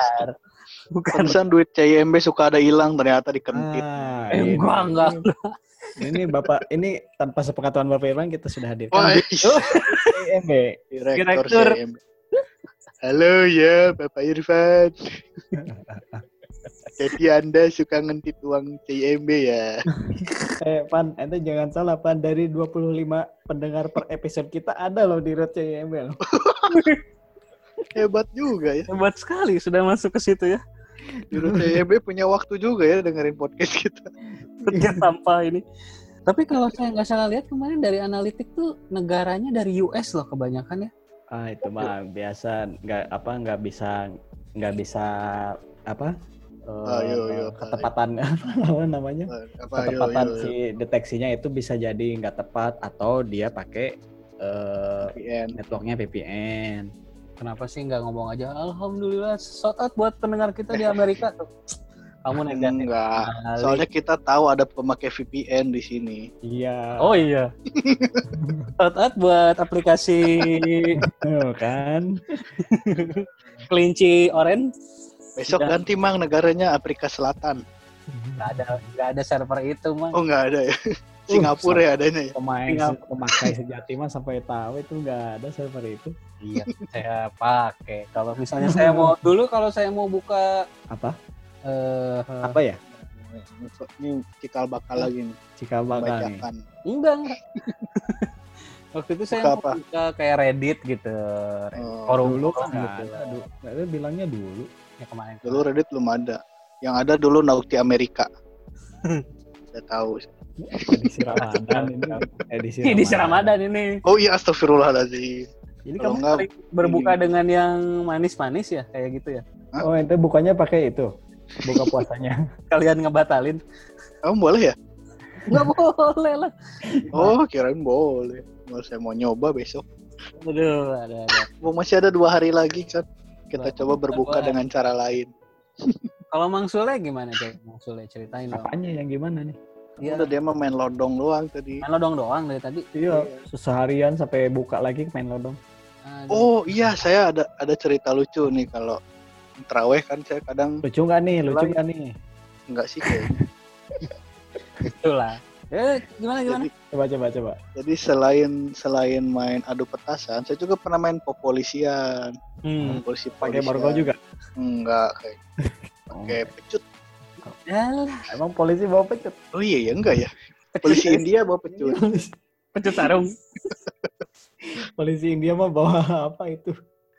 bukan Pantesan duit CIMB suka ada hilang ternyata di kantin. Ah, eh, ini, gua enggak ini bapak ini tanpa sepengetahuan bapak Irwan kita sudah hadirkan Wah, di CMB. direktur Direktur. CIMB. Halo ya, Bapak Irfan. Jadi Anda suka ngentit uang CIMB ya? Eh Pan, ente jangan salah Pan dari 25 pendengar per episode kita ada loh di Road CMB loh. Hebat juga ya. hebat sekali sudah masuk ke situ ya Juru CIMB punya waktu juga ya dengerin podcast kita. kerja tanpa ini. Tapi kalau saya nggak salah lihat kemarin dari analitik tuh negaranya dari US loh kebanyakan ya. Ah itu mah biasa nggak apa nggak bisa nggak bisa apa eh, Ah, yo, yo, apa ketepatan apa namanya Apa, yo, ketepatan si deteksinya itu bisa jadi nggak tepat atau dia pakai eh, VPN. networknya VPN. Kenapa sih nggak ngomong aja Alhamdulillah shout out buat pendengar kita di Amerika tuh. Kamu negatif. Enggak. Soalnya kita tahu ada pemakai VPN di sini. Iya. Oh iya. shout out buat aplikasi Tuh kan. kelinci orange. Besok Udah. ganti mang negaranya Afrika Selatan. Nggak ada nggak ada server itu mah. Oh nggak ada ya. Singapura ya adanya ya. Pemain Tinggal- pemakai sejati mah sampai tahu itu nggak ada server itu. Iya, saya pakai. Kalau misalnya saya mau dulu kalau saya mau buka Apa? eh Apa ya? Ini cikal bakal lagi nih. Cikal bakal nih. Bacakan. enggak enggak. Waktu itu saya Buka mau apa? buka kayak Reddit gitu. Oh, Forum Dulu kan gitu. ada bilangnya dulu. Ya kemarin. Dulu Reddit belum ada. Yang ada dulu Nauti Amerika. Udah tahu. Edisi Ramadan ini. Edisi Ini di Ramadan ini. Oh iya astagfirullahaladzim. Jadi Kalau kamu enggak, berbuka dengan yang manis-manis ya kayak gitu ya. Oh, ente bukannya pakai itu. Buka puasanya. Kalian ngebatalin? Kamu boleh ya? Enggak boleh lah. Oh kirain boleh. Mau saya mau nyoba besok. Aduh, ada ada. Oh, masih ada dua hari lagi kan. Kita Dua- coba berbuka dua- dengan cara lain. Kalau Mang Sule gimana, Cek? Mang Sule ceritain dong. Apanya yang gimana nih? Iya. Udah dia mah main lodong doang tadi. Main lodong doang dari tadi. Iya, seharian sampai buka lagi main lodong. Aduh. Oh iya saya ada ada cerita lucu nih kalau teraweh kan saya kadang Lucu nggak nih? Lucu nggak nih? enggak sih kayak itulah. Eh, gimana gimana? jadi, Coba coba coba. jadi selain selain main adu petasan saya juga pernah main popolisian Hmm. polisi Pakai borgol juga. enggak kayak Oh. kayak pecut Yalah. Emang polisi bawa pecut. oh iya ya enggak ya Polisi India bawa pecut. pecut sarung. Polisi India mah bawa apa itu?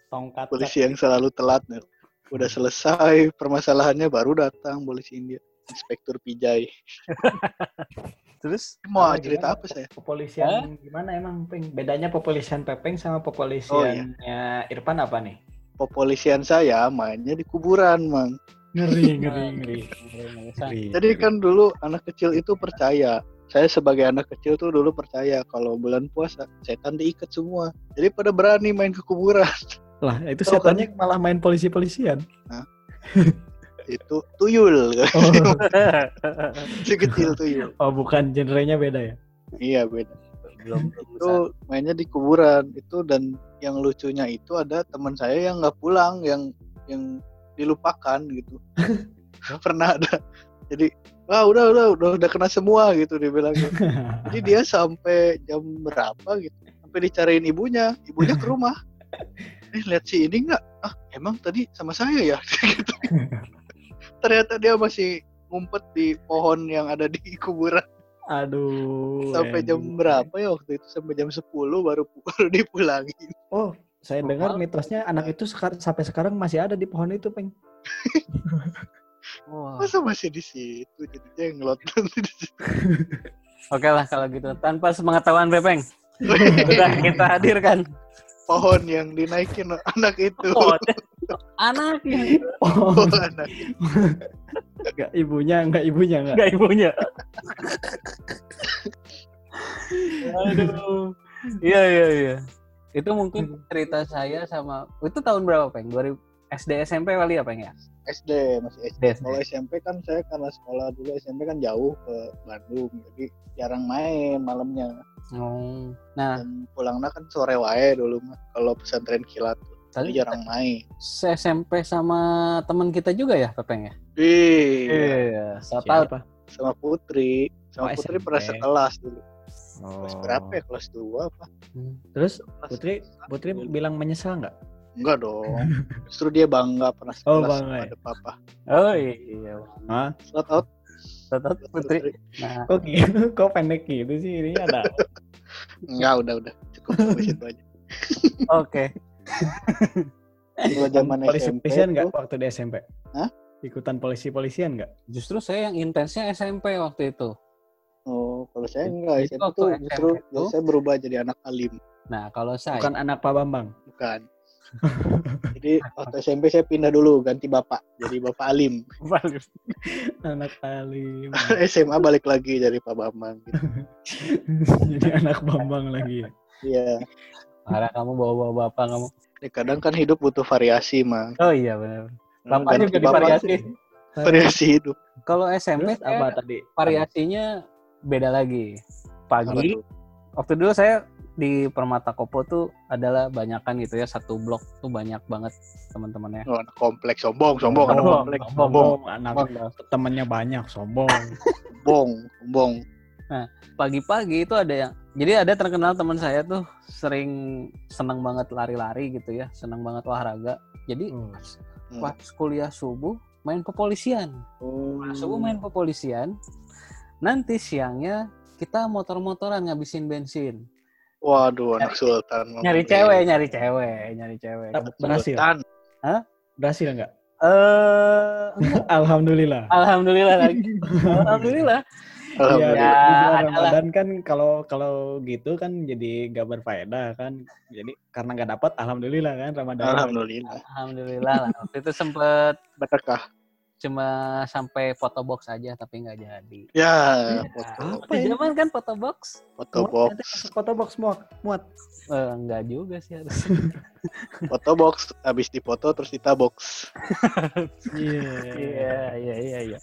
Tongkat. Polisi yang selalu telat. nih. Udah selesai permasalahannya baru datang polisi India. Inspektur Pijai. Terus Mau Ah, cerita gimana? apa saya? Kepolisian gimana emang Peng? Bedanya kepolisian Pepeng sama kepolisiannya Irfan apa nih? Kepolisian saya mainnya di kuburan, Mang. Ngeri, ngeri, ngeri. ngeri. Jadi kan dulu anak kecil itu percaya. Saya sebagai anak kecil tuh dulu percaya kalau bulan puasa setan diikat semua. Jadi pada berani main ke kuburan. lah itu Tahu kan? setannya malah main polisi-polisian. Itu tuyul. Oh, Si kecil tuyul. oh bukan genrenya beda ya? Iya beda. belum Itu mainnya di kuburan itu dan yang lucunya itu ada teman saya yang nggak pulang yang yang dilupakan gitu. Pernah ada. Jadi wah udah udah udah udah kena semua gitu dia bilang. Jadi dia sampai jam berapa gitu sampai dicariin ibunya, ibunya ke rumah. Eh lihat si ini nggak? Ah emang tadi sama saya ya? gitu. Ternyata dia masih ngumpet di pohon yang ada di kuburan Aduh. sampai jam berapa ya waktu itu sampai jam 10 baru baru dipulangin. Oh, saya dengar mitosnya anak itu sekar- sampai sekarang masih ada di pohon itu, Peng. Wah. Masa masih di situ jadi jenglot nanti di situ. Oke lah kalau gitu. Tanpa sepengetahuan Bepeng. Sudah kita hadirkan. pohon yang dinaikin anak itu. Oh, anaknya. Oh, Oh, anak. enggak ibunya, enggak ibunya, enggak. Enggak ibunya. Aduh. Iya iya iya. Itu mungkin cerita saya sama itu tahun berapa, Peng? 2000 SD SMP kali ya, Peng ya? SD masih SD. SD. Kalau SMP kan saya karena sekolah dulu SMP kan jauh ke Bandung jadi jarang main malamnya Oh. Nah, dan pulangnya kan sore wae dulu mah kalau pesantren kilat tuh. tadi Jadi jarang main. se SMP sama teman kita juga ya, Pepeng ya? Iya, Iya, tahu. Siapa? sama Putri. Sama Oh, Putri SMP. pernah sekelas dulu. Oh. Kelas berapa ya? Kelas 2 apa? Hmm. Terus Kelas Putri Putri bilang menyesal nggak? Enggak dong. Justru dia bangga pernah Oh, sekelas bangga sama ya? ada papa. Oh iya. Hah? Shout out Tetap buat Putri. Nah, Kok gitu? Kok pendek gitu sih? Ini ada. Enggak, udah udah. Cukup sampai situ aja. oke. Kalau zaman polisi SMP polisian nggak waktu di SMP? Hah? Ikutan polisi polisian nggak? Justru saya yang intensnya SMP waktu itu. oh, kalau saya enggak Itu SMP justru tuh. saya berubah jadi anak alim, Nah, kalau saya Bukan anak Pak Bambang. bukan. jadi waktu SMP saya pindah dulu ganti bapak jadi bapak alim. anak alim. SMA balik lagi jadi Pak Bambang gitu. Jadi anak Bambang lagi. ya. Iya. Marah kamu bawa-bawa bapak kamu. Ya, kadang kan hidup butuh variasi, Mang. Oh iya benar. Nah, Bapak juga bapak divariasi. sih. Variasi hidup. Kalau SMP Terus apa saya tadi? variasinya beda lagi. Pagi waktu dulu saya di Permata Kopo tuh adalah banyakan gitu ya satu blok tuh banyak banget teman-temannya. Oh, anak kompleks sombong, sombong, anak kompleks. sombong. Sombong, anak Sombong. temannya banyak, sombong. Sombong, sombong. Pagi-pagi itu ada yang jadi ada terkenal teman saya tuh sering senang banget lari-lari gitu ya, senang banget olahraga. Jadi Hmm. pas kuliah subuh main kepolisian. Oh. Kuliah subuh main kepolisian. Nanti siangnya kita motor-motoran ngabisin bensin. Waduh, anak sultan. Nyari cewek, nyari cewek, nyari cewek. Dap- Berhasil? Sultan. Berhasil nggak? Eh, Alhamdulillah. alhamdulillah lagi. Alhamdulillah. Iya, Alhamdulillah. Ya, adalah. Ramadan kan kalau kalau gitu kan jadi nggak berfaedah kan. Jadi karena nggak dapat, alhamdulillah kan Ramadan. Alhamdulillah. Alhamdulillah lah. Waktu itu sempet Berkah. Cuma sampai foto box aja tapi nggak jadi. Ya, Nah, foto, Apa zaman kan foto box? foto Muat, box, foto box muat. Muat. Eh, enggak juga sih harus. foto box, habis difoto terus ditabox. Iya. Iya, iya, iya, iya.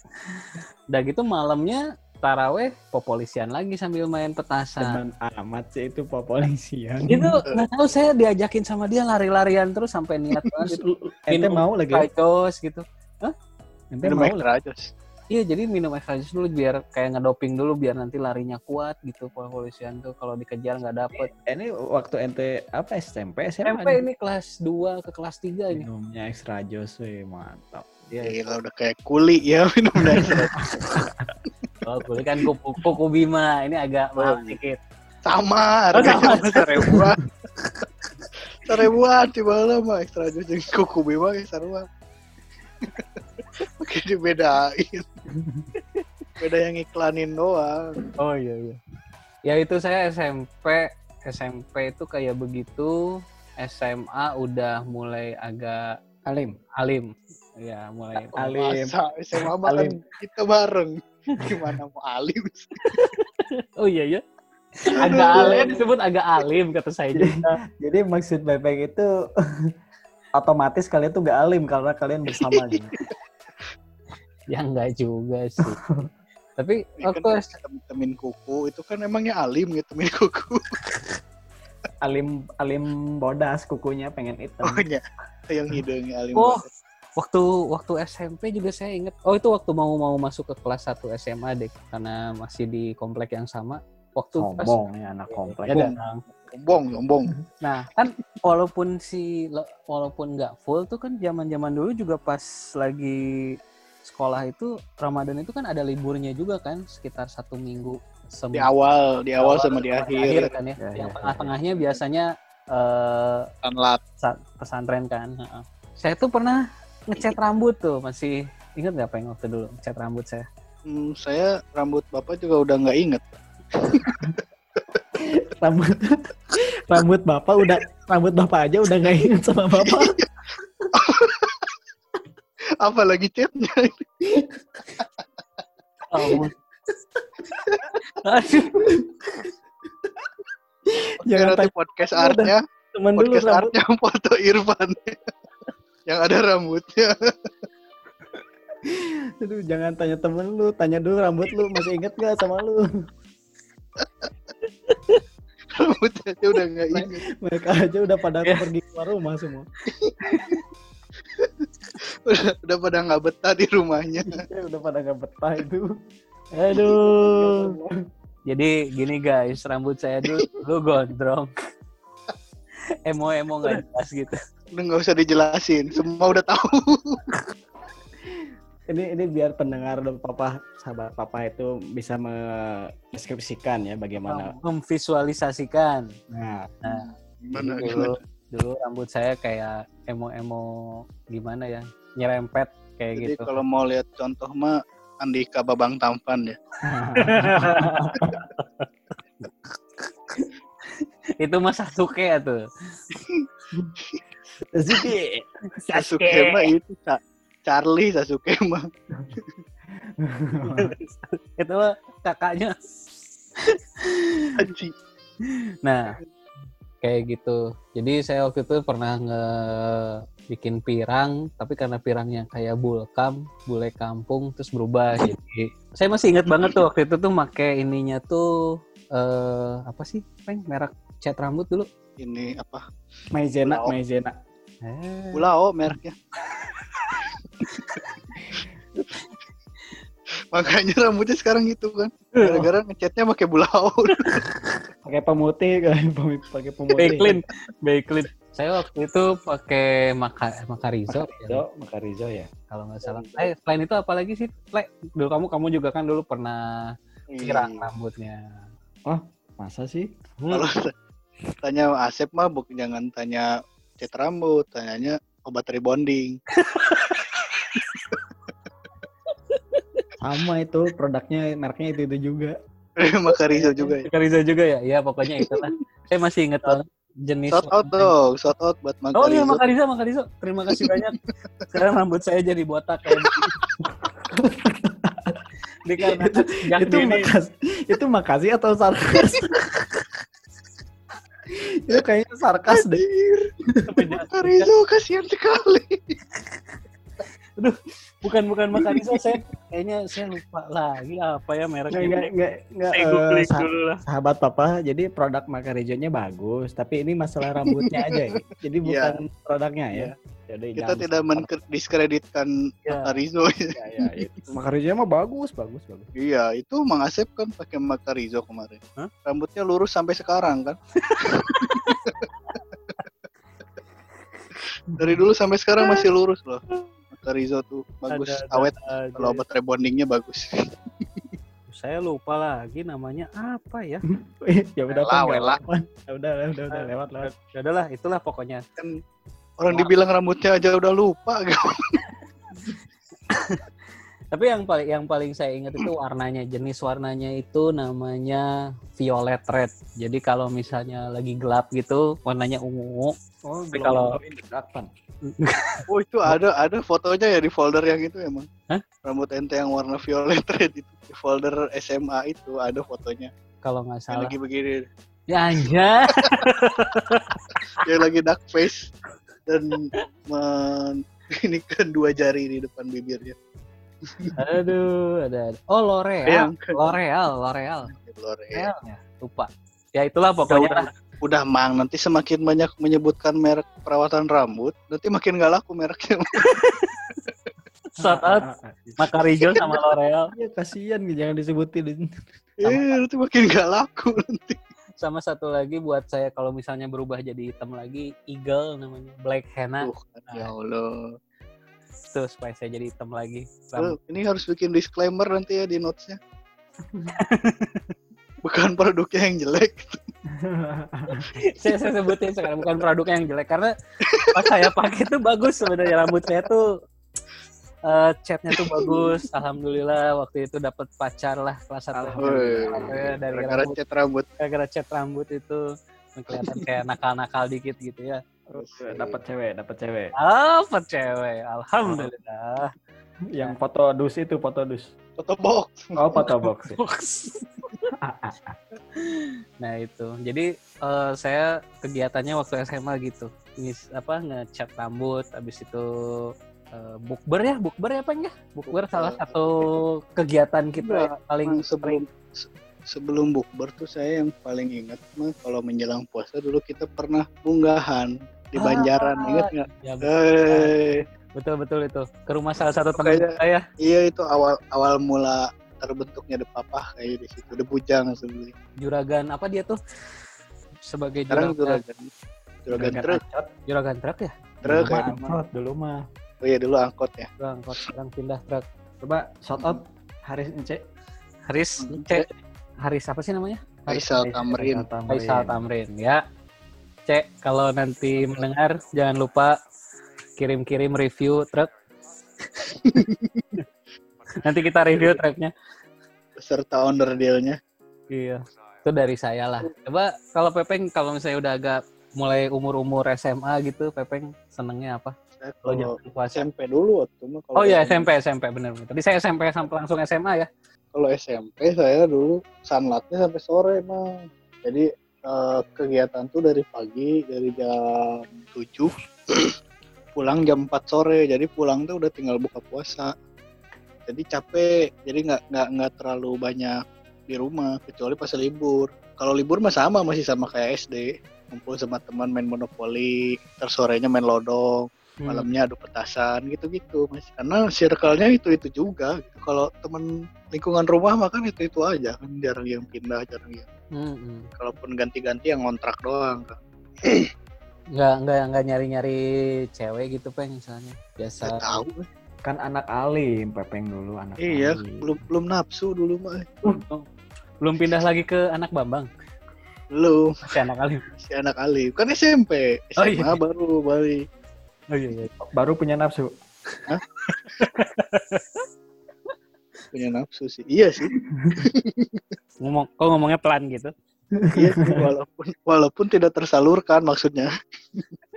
Udah gitu malamnya taraweh popolisian lagi sambil main petasan. Teman amat sih itu polisian. Itu nggak tahu saya diajakin sama dia lari-larian terus sampai niat banget Terus ente mau lagi? kacos gitu. Ente Minum mau extra. Iya jadi minum extra jus dulu biar kayak ngedoping dulu biar nanti larinya kuat gitu polisian tuh kalau dikejar nggak dapet. Ini waktu ente apa SMP? SMP ini kelas 2 ke kelas 3 ini. minumnya extra jos, weh, mantap. Iya. Gila udah kayak kuli ya minum extra. Oh, kulit kan kuku, kuku Bima. Ini agak mahal sedikit. Sama, Oh, harganya sama. mah seribuan. seribuan di bala mah ekstra jus kuku bima ge Oke dibedain. Beda yang iklanin doang. Oh iya iya. Ya itu saya SMP SMP itu kayak begitu. SMA udah mulai agak Alim. alim. Ya mulai Alim. Masa SMA Alim. kita bareng. Gimana mau alim? Oh iya ya. Agak alim disebut agak alim kata saya juga. Jadi maksud Bebek itu otomatis kalian tuh gak alim karena kalian bersama gitu. Ya enggak juga sih. Tapi waktu kan S- temin kuku itu kan emangnya alim gitu temin kuku. Alim alim bodas kukunya pengen hitam. Oh iya, yang hidungnya alim. Oh. banget. waktu waktu SMP juga saya ingat. Oh itu waktu mau mau masuk ke kelas 1 SMA deh karena masih di komplek yang sama. Waktu pas Sombong ya anak komplek. Ya, Sombong. Sombong. Nah, kan walaupun si walaupun nggak full tuh kan zaman-zaman dulu juga pas lagi sekolah itu Ramadan itu kan ada liburnya juga kan sekitar satu minggu sem- Di awal, di awal sama di akhir. kan ya. Ya, yang ya, tengah-tengahnya biasanya eh Tanlat. sa- pesantren kan. Heeh. Saya tuh pernah ngecat rambut tuh masih ingat nggak pengen waktu dulu ngecat rambut saya? Hmm, saya rambut bapak juga udah nggak inget. Rambut rambut bapak udah rambut bapak aja udah gak ingat sama bapak. Apalagi chatnya. Oh. Aduh, Jangan nanti podcast artnya, teman dulu podcast rambut. artnya foto Irfan. yang ada rambutnya. Aduh, jangan tanya temen lu, tanya dulu rambut lu masih inget gak sama lu? rambutnya aja udah nggak inget. Mereka aja udah pada Ya. pergi keluar rumah semua. Udah, udah pada nggak betah di rumahnya. Ya, udah pada gak betah itu. aduh. Jadi gini guys, rambut saya dulu, dulu gondrong. Emo-emo nggak jelas gitu. Udah nggak usah dijelasin, semua udah tahu. Ini ini biar pendengar dan papa sahabat papa itu bisa mendeskripsikan ya bagaimana. Memvisualisasikan. Nah, Nah, Gimana, dulu, gimana? Dulu rambut saya kayak emo-emo gimana ya, nyerempet kayak Jadi gitu. kalau mau lihat contoh mah Andika Babang Tampan ya. Itu mah Sasuke ya tuh. Sasuke. Sasuke mah itu Sa- Charlie Sasuke mah. Itu mah kakaknya. Anjing. Nah, kayak gitu. Jadi saya waktu itu pernah nge bikin pirang, tapi karena pirangnya kayak bulkam, bule kampung, terus berubah. Jadi saya masih ingat banget tuh waktu itu tuh make ininya tuh eh apa sih, peng merek cat rambut dulu. Ini apa? Maizena, Bulao. Maizena. Eh, Bulao mereknya. Makanya rambutnya sekarang gitu kan. Gara-gara ngecatnya pakai bulao. Pakai pemutih kan, pakai pemutih. Beyklin, Beyklin. Saya waktu itu pakai maka Makarizo, ya, Rizo, maka Rizo ya. kalau nggak salah. Eh, selain itu apa lagi sih? Le, dulu kamu kamu juga kan dulu pernah pirang Iya. rambutnya. Masa sih? Kalau tanya Asep mah bukan jangan tanya cat rambut, tanyanya obat rebonding. Sama itu produknya mereknya itu itu juga. Maka Rizal juga ya. Makarizo juga ya? Iya, pokoknya itu lah. Saya masih ingat banget jenis Shout out dong, shout out buat Maka Oh iya. Makarizo, Makarizo. Terima kasih banyak. Sekarang rambut saya jadi botak kayak Dikarenakan sejak itu dini makas, itu makasih atau sarkas? itu kayaknya sarkas deh. sejak- Maka Rizal kasihan sekali. Bukan bukan Makarizo saya kayaknya saya lupa lagi apa ya mereknya. nggak, nggak, nggak, lah. sahabat papa, jadi produk Makarizonya bagus, tapi ini masalah rambutnya aja ya. Jadi Iya. bukan produknya ya. Jadi Kita jangan tidak mendiskreditkan Ya. Maka Rizal. Ya, ya, itu. Makarizonya mah bagus, bagus, bagus. Iya, itu Mang Asep kan pakai Maka Rizal kemarin. Hah? Rambutnya lurus sampai sekarang kan. Dari dulu sampai sekarang masih lurus loh. Maka Rizal tuh bagus, Ada- ada- awet. ada- Kalau obat rebondingnya bagus. saya lupa lagi namanya apa ya. ya udah Pan, nggak wela. apa-apa. Ya udah udah udah lewat lewat. Ya udahlah, itulah pokoknya. kan orang dibilang rambutnya aja udah lupa Tapi yang paling yang paling saya ingat itu warnanya, jenis warnanya itu namanya violet red. Jadi kalau misalnya lagi gelap gitu, warnanya ungu. Oh, Tapi kalau- oh itu ada ada fotonya ya di folder yang itu emang Hah? rambut ente yang warna violet red itu di folder SMA itu ada fotonya Kalau nggak yang salah. lagi begini Ya anja. yang lagi dark face dan men ini kan dua jari di depan bibirnya Aduh, ada. ada. Oh, L'Oreal. yang L'Oreal, L'Oreal. L'Oreal. Ya, lupa. Ya itulah pokoknya. udah, udah mang nanti semakin banyak menyebutkan merek perawatan rambut nanti makin nggak laku mereknya Shout out Makarijo sama L'Oreal. Ya kasihan jangan disebutin. eh nanti makin nggak laku nanti Sama satu lagi buat saya kalau misalnya berubah jadi hitam lagi, Eagle namanya, Black Henna. Tuh, ya Allah Tuh supaya saya jadi hitam lagi. Well, ini harus bikin disclaimer nanti ya di notesnya. Bukan produknya yang jelek. Saya, saya sebutin sekarang bukan produk yang jelek. Karena pas saya pakai tuh bagus sebenarnya rambut saya tuh eh catnya tuh bagus. Alhamdulillah waktu itu dapat pacar lah kelas satu. Dari gara-gara rambut. cat rambut. Gara-gara cat rambut itu kelihatan kayak nakal-nakal dikit gitu ya dapat cewek, dapat cewek. apa cewek alhamdulillah. Yang foto dus itu foto dus. foto box. Oh, foto box. ya. nah itu. Jadi eh, saya kegiatannya waktu SMA gitu. Ngis, apa ngecat rambut habis itu eh, bukber ya bukber ya apa ya? Bukber salah satu kegiatan kita Enggak, yang paling sebelum se- sebelum bukber tuh saya yang paling ingat mah kalau menjelang puasa dulu kita pernah munggahan di Ah, Banjaran ingat nggak? ya, Eh, betul betul itu ke rumah salah satu teman saya iya itu awal awal mula terbentuknya depapah kayak di situ de bujang sebenarnya. juragan apa dia tuh sebagai Sekarang juragan juragan juragan truk Angkot. juragan truk ya truk Dulu angkot, dulu mah. Oh iya dulu angkot ya. Bang, kok sekarang pindah truk Coba shout out Haris Ence. Haris Hmm. cek Haris apa sih namanya Faisal Tamrin. Faisal Tamrin ya. Cek kalau nanti mendengar jangan lupa kirim-kirim review truk. nanti kita review truknya. Beserta owner dealnya. Iya. Itu dari saya lah. Coba kalau Pepeng kalau misalnya udah agak mulai umur-umur SMA gitu, Pepeng senengnya apa? Saya Kalau jangan puasa. SMP dulu waktu mah kalau Oh iya SMP. SMP SMP bener bener. Tadi saya SMP sampai langsung SMA ya. Kalau SMP saya dulu sunlatnya sampai sore mah. Jadi eh, kegiatan tuh dari pagi dari jam 7 pulang jam 4 sore. Jadi pulang tuh udah tinggal buka puasa. Jadi capek. Jadi nggak nggak nggak terlalu banyak di rumah kecuali pas libur. Kalau libur mah sama masih sama kayak SD. Ngumpul sama teman main monopoli, terus sorenya main lodong. Malamnya adu petasan gitu-gitu mas karena circle-nya itu itu juga gitu. kalau temen lingkungan rumah mah kan itu itu aja kan jarang yang pindah jarang yang Hmm, hmm. kalaupun ganti-ganti yang ngontrak doang kan Nggak nggak nggak nyari-nyari cewek gitu peng misalnya. Biasa. Nggak tahu Kan anak alim, Pepeng dulu anak iya alim. belum belum nafsu dulu mah Belum pindah lagi ke anak Bambang. belum Masih anak kali. si anak Ali kan SMP Oh, SMA iya. baru balik Oh iya, iya. Baru punya nafsu. punya nafsu sih. Iya sih. Ngomong, kok ngomongnya pelan gitu? iya sih, walaupun walaupun tidak tersalurkan maksudnya.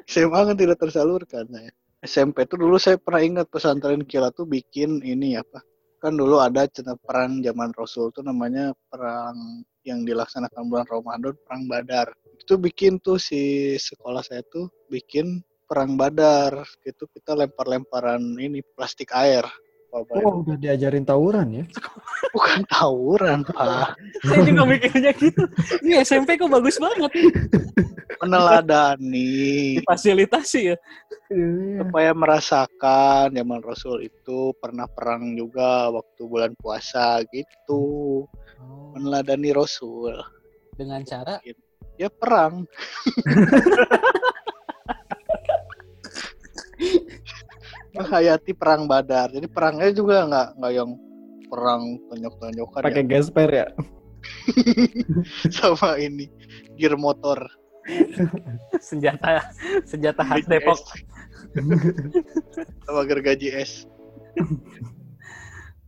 SMA kan tidak tersalurkan nah, SMP tuh dulu saya pernah ingat pesantren kilat tuh bikin ini apa? Kan dulu ada cina perang zaman Rasul tuh namanya perang yang dilaksanakan bulan Ramadan perang Badar. Itu bikin tuh si sekolah saya tuh bikin perang Badar gitu kita lempar-lemparan ini plastik air Bapak. Oh, udah diajarin tawuran ya? bukan tawuran pak Saya juga mikirnya gitu. Ini SMP kok bagus banget. meneladani Fasilitasi ya. supaya merasakan zaman Rasul itu pernah perang juga waktu bulan puasa gitu meneladani Rasul Dengan cara ya perang menghayati perang Badar jadi perangnya juga nggak nggak yang perang tonjok-tonjokan Pakai ya. gesper ya. sama ini gear motor senjata senjata khas Depok. S. sama gergaji es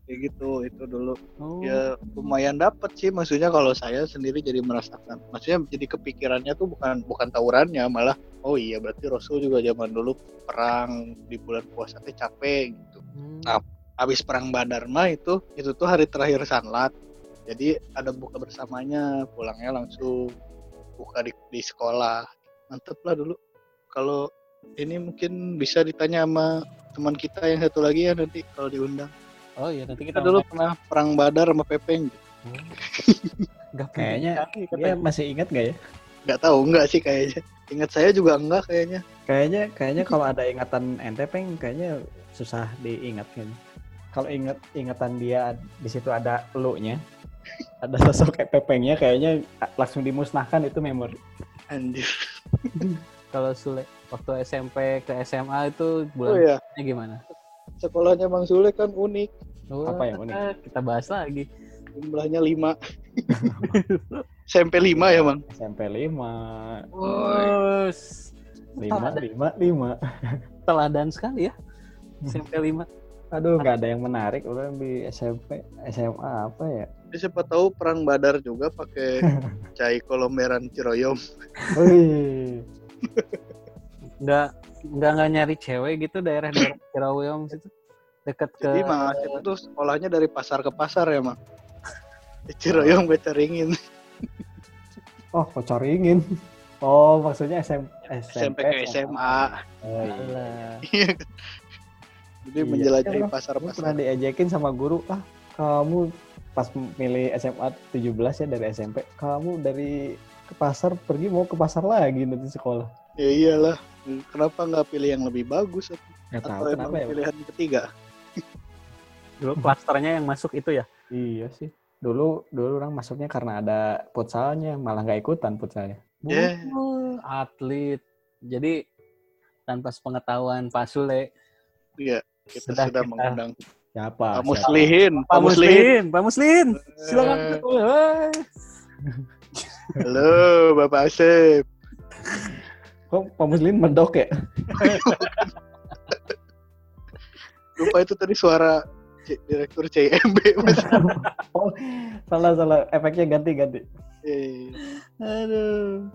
kayak gitu itu dulu Oh. ya lumayan dapat sih maksudnya kalau saya sendiri jadi merasakan maksudnya jadi kepikirannya tuh bukan bukan tawurannya malah oh iya berarti Rasul juga zaman dulu perang di bulan puasa teh capek gitu. Hmm. Nah, habis perang Badar mah itu itu tuh hari terakhir sanlat. Jadi ada buka bersamanya pulangnya langsung buka di, di sekolah. Mantep lah dulu. Kalau ini mungkin bisa ditanya sama teman kita yang satu lagi ya nanti kalau diundang. Oh iya nanti kita kita dulu pernah perang Badar sama Pepeng. Gak Kayaknya Dia masih ingat nggak ya? nggak tahu nggak sih kayaknya ingat saya juga enggak kayaknya Kayaknya kayaknya kalau ada ingatan ente peng kayaknya susah diingatkan. Kalau ingat ingatan dia di situ ada lu-nya, ada sosok kayak pepengnya kayaknya langsung dimusnahkan itu memori. anjir kalau Sule waktu SMP ke SMA itu oh bulannya ya gimana? sekolahnya Bang Sule kan unik Oh, Apa yang unik? Kita bahas lagi. jumlahnya 5 SMP 5 ya Bang SMP 5, Oh, 5, 5, 5. teladan sekali ya. SMP 5. Aduh, nggak ada yang menarik orang di SMP, SMA apa ya? Jadi siapa tahu perang Badar juga pakai cai kolomberan Ciroyom Nggak nggak nggak nyari cewek gitu daerah-daerah Cirawiyong situ. Dekat ke jadi Mas itu tuh sekolahnya dari pasar ke pasar ya Mang gue caringin oh kocoringin. Oh, maksudnya SM, SMP ke SMA Oh, iya. Alah. Iya. jadi Iya. menjelajahi Iya, Gue pernah diejekin sama guru, ah kamu pas milih SMA 17 ya dari SMP, kamu dari ke pasar pergi mau ke pasar lagi nanti sekolah. ya iyalah kenapa nggak pilih yang lebih bagus Nggak tahu atau kenapa emang ya. pilihan ketiga Dulu klasternya yang masuk itu ya. Iya sih. Dulu dulu orang masuknya karena ada futsalnya, malah nggak ikutan futsalnya. Yeah. Oh, atlet. Jadi tanpa sepengetahuan Pak Sule, iya kita Sudah sudah kita- mengundang Siapa? Pak? Muslihin Pak Muslihin Pak Muslin, silakan. Eh. Halo Bapak Asep Kok Pak Muslim mendok ya? lupa itu tadi suara C- direktur CIMB Mas. Oh, salah salah. Efeknya ganti ganti. Eh, Aduh.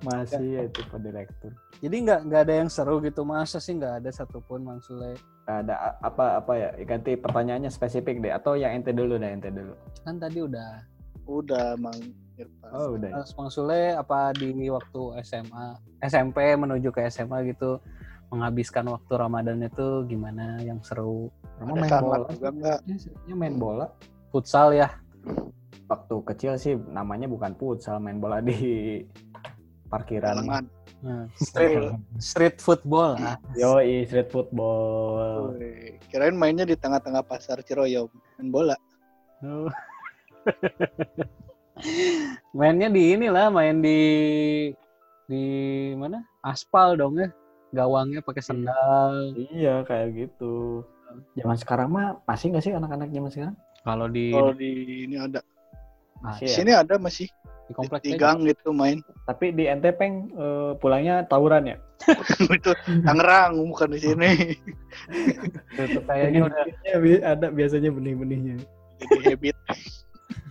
Masih ya itu Pak Direktur. Jadi nggak nggak ada yang seru gitu masa sih nggak ada satupun Mang Sule. Ada apa apa ya? Ganti pertanyaannya spesifik deh atau yang ente dulu deh ente dulu. Kan tadi udah. udah Mang Irfan Oh, udah. ya. Mas Mang Sule apa di waktu SMA, SMP menuju ke SMA gitu menghabiskan waktu Ramadan itu gimana yang seru? Ada main bola juga enggak Ya, main bola. Futsal ya. Waktu kecil sih namanya bukan futsal, main bola di parkiran. Nah, street street football. Ah, Yoi, street football. Woi, kirain mainnya di tengah-tengah pasar Ciroyom main bola Mainnya di inilah, main di di mana? Aspal dong ya. Gawangnya pakai sendal. Iya, kayak gitu. Zaman sekarang mah masih nggak sih anak-anak zaman sekarang? Kalau di kalau di ini ada Masih di ya? sini ada masih di komplek di gang gitu main Tapi di Entepeng eh, pulangnya tawuran ya? itu Tangerang bukan di sini Itu kayaknya udah ada biasanya benih-benihnya. jadi habit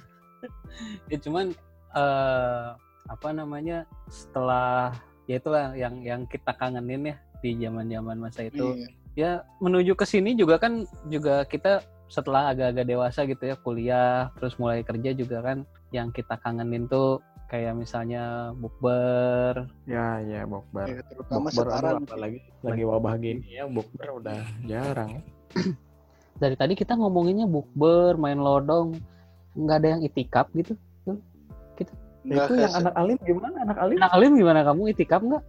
ya cuman eh apa namanya setelah ya itulah yang yang kita kangenin ya di zaman-zaman masa itu. Iya. ya menuju ke sini juga kan juga kita setelah agak-agak dewasa gitu ya kuliah terus mulai kerja juga kan yang kita kangenin tuh kayak misalnya bukber. Ya, ya bokbar. Ya, terutama Bokbar sekarang. apalagi lagi wabah gini ya bokbar udah jarang. Dari tadi kita ngomonginnya bukber main lodong nggak ada yang itikaf gitu Enggak, itu yang anak alim gimana anak alim? Nah, Alim gimana kamu itikaf nggak?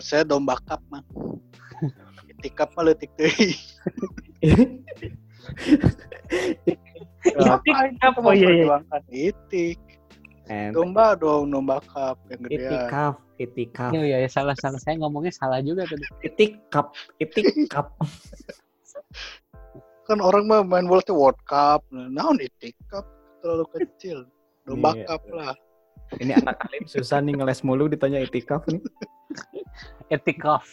saya domba kap man itikap mah leutik deui Itikaf, oh iya iya. Perjuangkan itik And domba dong domba kap yang gedean itikaf, itikaf, Iya iya ya, salah salah saya ngomongnya salah juga tadi. itikaf, itikaf. kan orang mah main bola tuh World Cup. Nah, naon itikaf terlalu kecil. Domba Iya. cup lah. Ini anak alim susah nih ngeles mulu ditanya itikaf nih. Etikaf.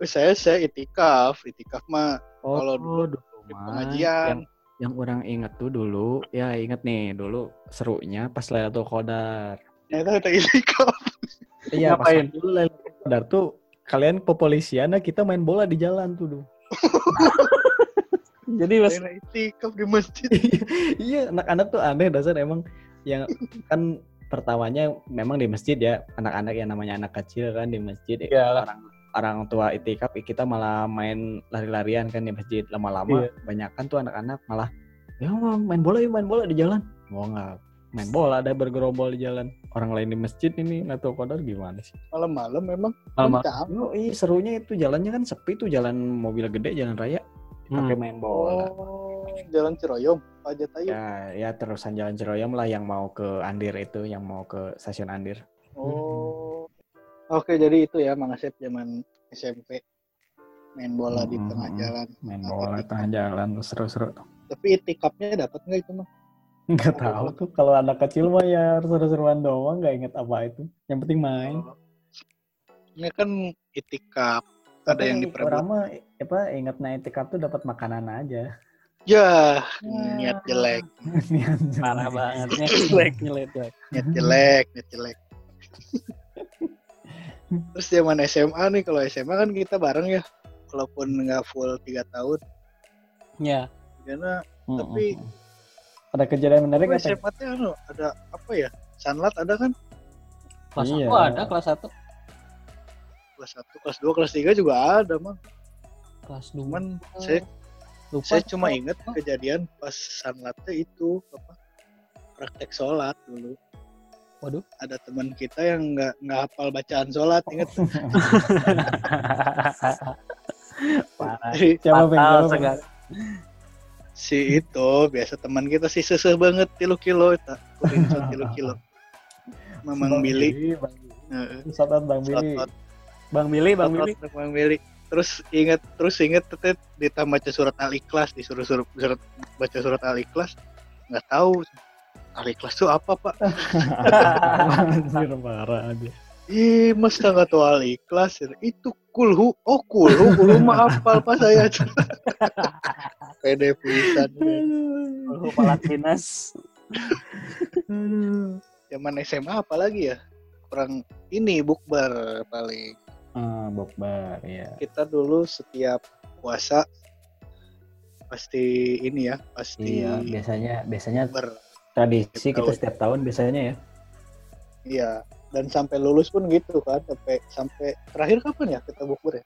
Terus saya saya itikaf, itikaf mah Oh, Kalau dulu dulu di pengajian. Yang, yang orang inget tuh dulu, ya inget nih dulu serunya pas Lailatul Qadar. Ya itu itu itikaf. Iya, pas dulu Lailatul Qadar tuh kalian kepolisian, nah kita main bola di jalan tuh dulu. Jadi mas itikaf di masjid. iya, anak-anak tuh aneh dasar emang yang kan pertamanya memang di masjid ya, anak-anak yang namanya anak kecil kan di masjid. Iyalah. Orang orang tua itikaf kita malah main lari-larian kan di masjid lama-lama Iya. banyak kan tuh anak-anak malah ya main bola ya main bola di jalan mau nggak main bola ada bergerombol di jalan orang lain di masjid ini nggak tahu kodar gimana sih Malam-malam memang Malam- kencang. oh iya serunya itu jalannya kan sepi tuh jalan mobil gede jalan raya pakai Hmm. main bola Oh, jalan Ciroyom, Pak Jatayu. ya ya terusan jalan Ciroyom lah yang mau ke Andir itu yang mau ke stasiun Andir Oh. Oke, jadi itu ya Mang Asep zaman SMP main bola di Hmm, tengah hmm. jalan. main bola itikaf? tengah jalan seru-seru Tapi itikafnya dapat nggak itu mah? nggak tahu tuh kalau anak kecil mah ya seru-seruan doang nggak inget apa itu yang penting main Ini kan itikaf. Ada yang Tapi diperebut. orang mah apa inget naik tikap tuh dapat makanan aja Ya, niat jelek, Niat jelek. parah banget. Nyelek, nyelek. niat jelek, niat jelek. Terus zaman SMA nih, kalau SMA kan kita bareng ya, walaupun nggak full tiga tahun, Ya. karena Mm, Tapi- ada kejadian menarik apa? SMA teh anu, ada apa ya? Sanlat ada kan? Kelas Iya. satu ada, kelas satu. Kelas 1, kelas 2, kelas 3 juga ada, Mang. Kelas dua. Cuman saya lupa. saya cuma ingat kejadian pas sanlatnya itu apa? Praktek sholat dulu. Waduh. Ada teman kita yang nggak nggak hafal bacaan sholat, inget? Siapa Bang? Bang? sekali. si itu biasa teman kita si seseh banget tilu kilo itu kurinso tilu kilo Mamang Bang Billy Bang Billy. Heeh. Shout out Bang Billy. Bang Billy, Bang Billy. Bang Billy. Terus inget terus inget tetep ditambah baca surat al ikhlas disuruh suruh surat baca surat al ikhlas nggak tahu al ikhlas tuh apa pak? Anjir parah aja. ih mas nggak tahu al ikhlas itu kulhu oh kulhu kulhu mah apal pas saya. Pede pisan Kepala dinas. zaman SMA apalagi ya? Kurang ini bukber paling Ah, bokbar ya. kita dulu setiap puasa pasti ini ya pasti Iya, biasanya biasanya ber tradisi kita Tahun. setiap tahun biasanya ya. iya dan sampai lulus pun gitu kan sampai sampai terakhir kapan ya kita bukber ya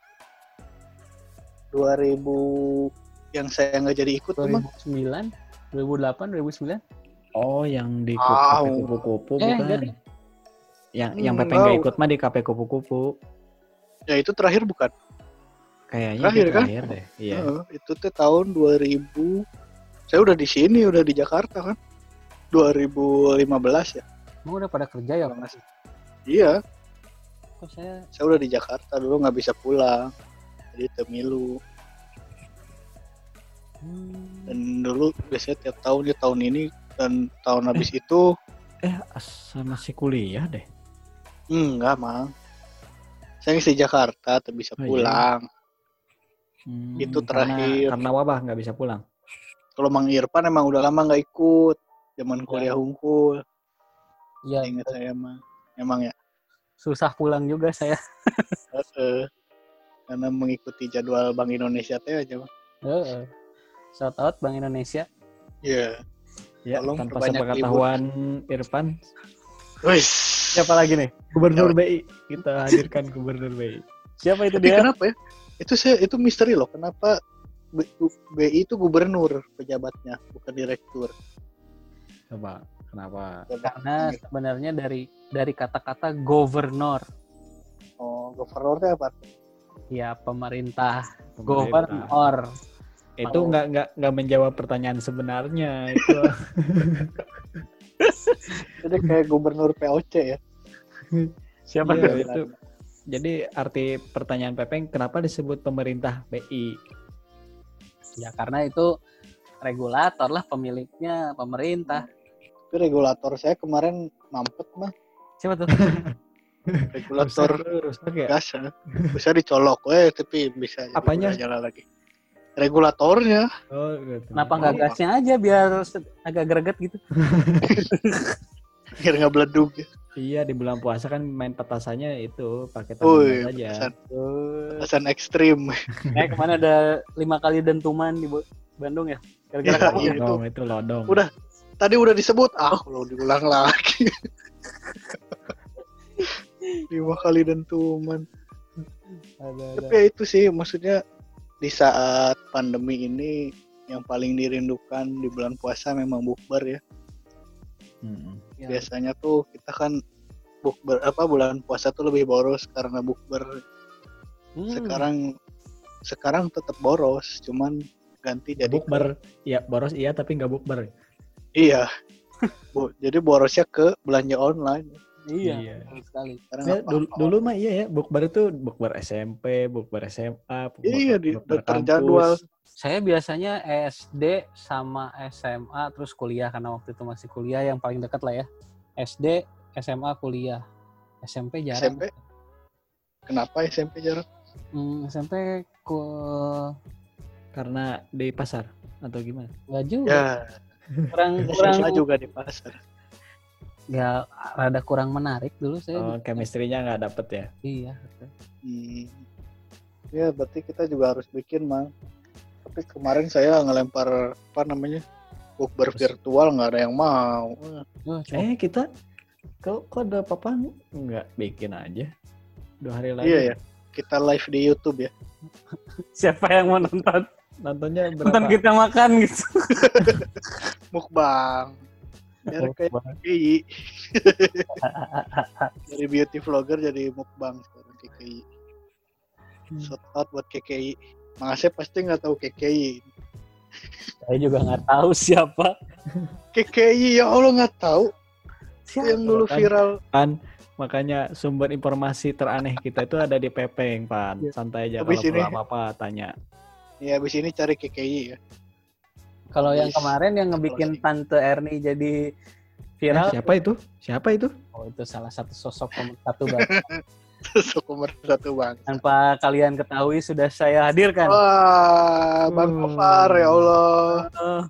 2000 yang saya nggak jadi ikut tuh mah 2009, 2008, 2009. Oh, yang di Ah, KP kupu-kupu Eh, bukan? enggak Yang Hmm, yang Pepe nggak ikut mah di KP kupu-kupu. Ya itu terakhir bukan Kayaknya Terakhir, kan? terakhir deh. Iya. Heeh, itu tuh tahun 2000 saya udah di sini udah di Jakarta kan 2015 ya Emang udah pada kerja ya? salah. iya Kok saya saya udah di Jakarta dulu nggak bisa pulang jadi temilu hmm, dan dulu biasanya tiap tahun ya tahun ini dan tahun habis itu Eh, asal masih kuliah deh. hmm, enggak mang saya ngisi Jakarta tapi bisa Oh, iya. pulang Hmm, Itu karena- terakhir. Karena, wabah nggak bisa pulang. kalau Mang Irfan emang udah lama nggak ikut zaman kuliah hungkul ya ingat saya mah emang ya susah pulang juga saya. Heeh. karena mengikuti jadwal Bank Indonesia teh aja Mang. Heeh. Shout out Bank Indonesia. Iya Ya, Tolong tanpa sepengetahuan Irfan. Wis. Siapa lagi nih? Gubernur BI. Kita hadirkan Gubernur BI. Siapa itu Tapi dia? kenapa ya? Itu saya itu misteri loh. Kenapa BI itu gubernur pejabatnya, bukan direktur. Coba, kenapa? Karena sebenarnya dari dari kata-kata governor, Oh, gubernur itu apa? ya pemerintah, Pemerintah. governor. Itu nggak nggak nggak menjawab pertanyaan sebenarnya itu. Jadi kayak gubernur POC ya. Siapa tuh? itu. Jadi arti pertanyaan Pepeng kenapa disebut pemerintah BI? Ya karena itu regulator lah pemiliknya pemerintah. Tapi regulator saya kemarin mampet mah. Siapa tuh? Regulator rusak ya ya. bisa dicolok weh tapi bisa Apanya? nyala lagi. Regulatornya oh gitu Kenapa nggak gasnya aja biar agak greget gitu? biar nggak beledug. ya. iya di bulan puasa kan main petasannya itu pakai Oh iya, aja petasan, Oh. petasan ekstrim. Eh ke mana ada lima kali dentuman di Bandung ya? Gara-gara Iya, kamu iya. ya? lodong itu lodong Udah. Tadi udah disebut, ah lo diulang lagi. Lima kali dentuman. Ada, ada. Tapi ya itu sih maksudnya di saat pandemi ini yang paling dirindukan di bulan puasa memang bukber ya. Mm-mm. Ya. Biasanya tuh kita kan bukber apa bulan puasa tuh lebih boros karena bukber. Hmm. Sekarang sekarang tetap boros, cuman ganti jadi bukber iya boros iya tapi nggak bukber iya. Bu, jadi borosnya ke belanja online. Iya, Iya. sekali. Ya, dulu, dulu mah iya ya bukber itu bukber SMP bukber SMA bukber, Iya, di- bukber terjadwal. Saya biasanya SD sama SMA terus kuliah karena waktu itu masih kuliah yang paling dekat lah ya. SD, SMA, kuliah. SMP jarang. SMP? Kenapa SMP jarang? Hmm, SMP ku karena di pasar atau gimana nggak juga. Ya, Kurang kurang juga di pasar. Ya rada kurang menarik dulu saya. oh, chemistry-nya nggak dapet ya Iya. Hmm. Ya, berarti kita juga harus bikin, Mang. Tapi kemarin saya ngelempar apa namanya? Bukber virtual nggak ada yang mau. Eh, Oh, eh kita kok kok ada papa nggak bikin aja dua hari lagi Iya ya. Kita live di YouTube ya. Siapa yang mau nonton? nontonnya Nonton berapa kita makan gitu. Mukbang. Biar kayak KKI. Dari beauty vlogger jadi mukbang sekarang KKI. Hmm. Shout out buat KKI. Makasih pasti nggak tahu KKI. Saya juga nggak tahu siapa. KKI ya Allah nggak tahu. Siapa? Yang dulu Kan. viral. kan makanya sumber informasi teraneh kita itu ada di Pepeng pan Iya. santai aja Habis kalau ini- apa-apa tanya Ya abis ini cari KKI ya. Kalau yang kemarin yang ngebikin Tante Erni jadi Eh, viral, siapa itu siapa itu oh itu salah satu sosok pemersatu bangsa. Suku satu bang. Tanpa kalian ketahui sudah saya hadirkan. Wah, Bang Hmm. Gofar ya Allah. Eh,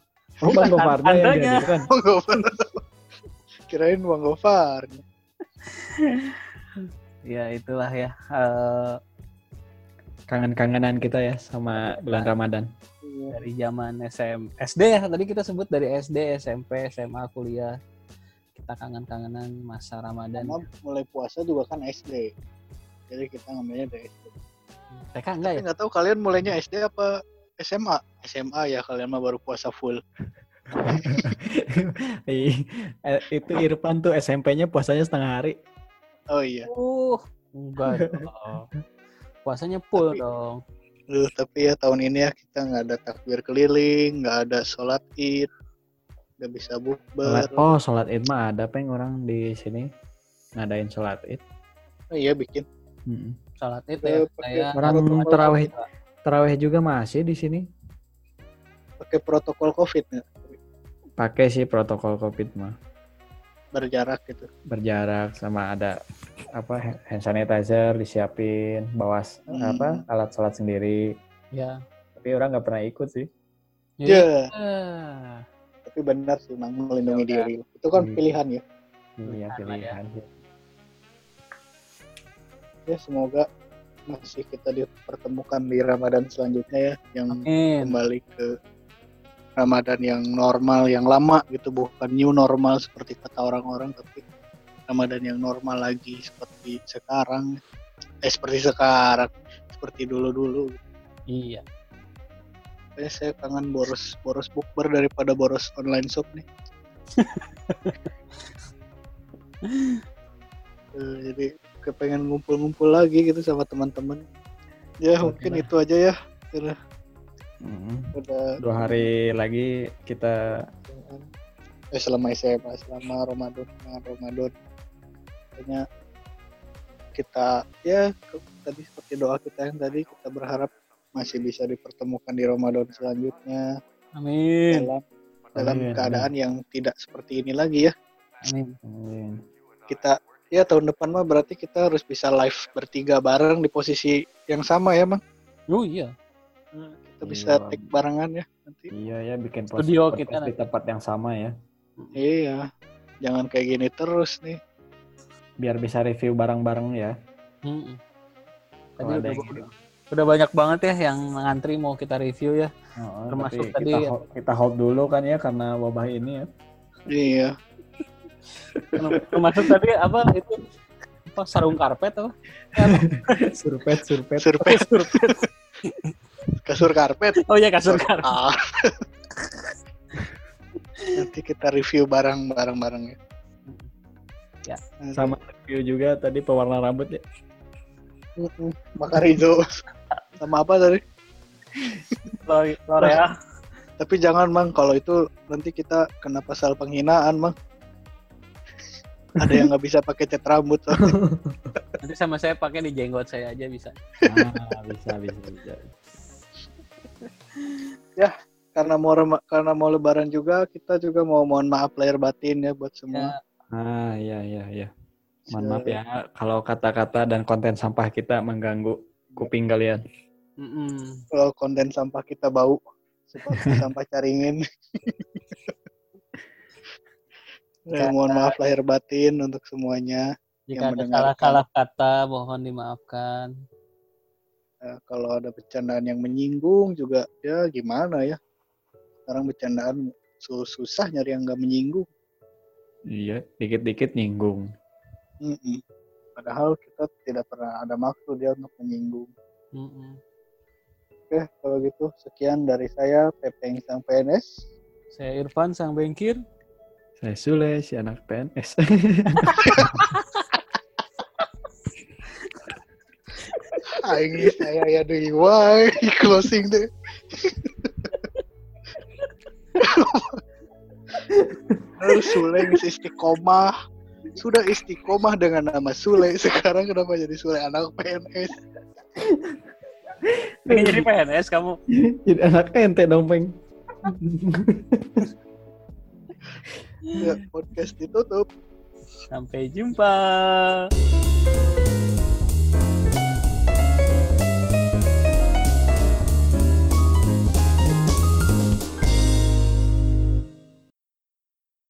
oh bang yang Tandanya. dihadirkan Bang Gofar. Kirain Bang Gofar. ya itulah ya. Eh, kangen-kangenan kita ya sama bulan Ramadan dari zaman SM, SD ya tadi kita sebut dari SD, SMP, SMA, kuliah. Kita kangen-kangenan masa Ramadan. Karena mulai puasa juga kan SD. Jadi kita ngambilnya dari SD. TK enggak ya? Tapi nggak tahu kalian mulainya SD apa SMA? SMA ya kalian mah baru puasa full. Ih, eh, itu Irfan tuh SMP-nya puasanya setengah hari Oh iya. Uh, enggak dong. Puasanya full Tapi- dong. Duh, tapi ya tahun ini ya kita nggak ada takbir keliling, nggak ada sholat id, nggak bisa bukber. Sholat- oh sholat id mah ada peng orang di sini ngadain sholat id Oh iya bikin. Mm-mm. Salat itu Eh, ya. Saya orang terawih terawih juga masih di sini Pakai protokol COVID ya, pakai sih protokol covid mah berjarak gitu. berjarak sama ada apa hand sanitizer disiapin bawa Hmm. apa alat sholat sendiri ya. tapi orang nggak pernah ikut sih Ya, Ah. tapi benar sih memang melindungi Ya diri. Itu kan Hmm. pilihan ya. iya Pilihan ya. Ya semoga masih kita dipertemukan di Ramadan selanjutnya ya, yang Amin. kembali ke Ramadan yang normal, yang lama gitu, bukan new normal seperti kata orang-orang, tapi Ramadan yang normal lagi seperti sekarang, eh seperti sekarang, seperti dulu-dulu. Iya. Kayaknya saya kangen boros boros bukber daripada boros online shop nih. Eh, jadi kepengen ngumpul-ngumpul lagi gitu sama teman-teman. Ya Oke mungkin lah. itu aja ya. Karena Mm. udah dua hari lagi kita eh, selama SMA, selama Ramadan, selama Ramadan. Kayaknya kita ya ke- tadi seperti doa kita yang tadi kita berharap masih bisa dipertemukan di Ramadan selanjutnya Amin. dalam dalam Amin, keadaan yang tidak seperti ini lagi ya. Amin. Amin. Kita ya tahun depan mah berarti kita harus bisa live bertiga bareng di posisi yang sama ya, Mang. Oh iya. Kita bisa Iya. take barengan ya nanti. Iya ya bikin Studio podcast kita di tempat yang sama ya. Iya. Jangan kayak gini terus nih. Biar bisa review bareng-bareng ya. Mm-mm. Tadi udah, yang udah, udah banyak banget ya yang ngantri mau kita review ya. Oh, Termasuk tapi tadi- kita, hold, kita hold dulu kan ya karena wabah ini ya. Iya. Termasuk tadi apa itu apa sarung karpet apa? surpet surpet. Survei kasur karpet. Oh iya kasur karpet. Ah. nanti kita review bareng bareng bareng ya. Ya, Nanti. Sama review juga tadi pewarna rambut ya. Makarizo sama apa tadi? Lo- L'Oreal. Tapi jangan mang kalau itu nanti kita kena pasal penghinaan mang. Ada yang nggak bisa pakai cat rambut. Nanti sama saya pakai di jenggot saya aja bisa. Ah, bisa bisa bisa. Karena mau karena mau lebaran juga kita juga mau mohon maaf lahir batin ya buat Ya, semua. Ah iya iya iya. Mohon maaf ya kalau kata-kata dan konten sampah kita mengganggu kuping kalian. mm-mm. Kalau konten sampah kita bau seperti sampah caringin. Ya, mohon maaf lahir batin untuk semuanya. Jika Yang ada salah-salah kata, mohon dimaafkan. Ya, kalau ada bercandaan yang menyinggung juga ya gimana ya. Sekarang bercandaan su- susah nyari yang nggak menyinggung. Iya, dikit-dikit nyinggung. Mm-mm. Padahal kita tidak pernah ada maksud dia untuk menyinggung. Mm-mm. Oke, kalau gitu sekian dari saya Pepeng Sang PNS. Saya Irfan sang bengkir. Saya Sule, si anak PNS. Aing saya ya deui wae closing deh. Terus Sule istiqomah. Sudah istiqomah dengan nama Sule. Sekarang kenapa jadi Sule anak PNS? Pengen jadi PNS kamu. Jadi anak ente dong, Peng. Ya, podcast ditutup. Sampai jumpa.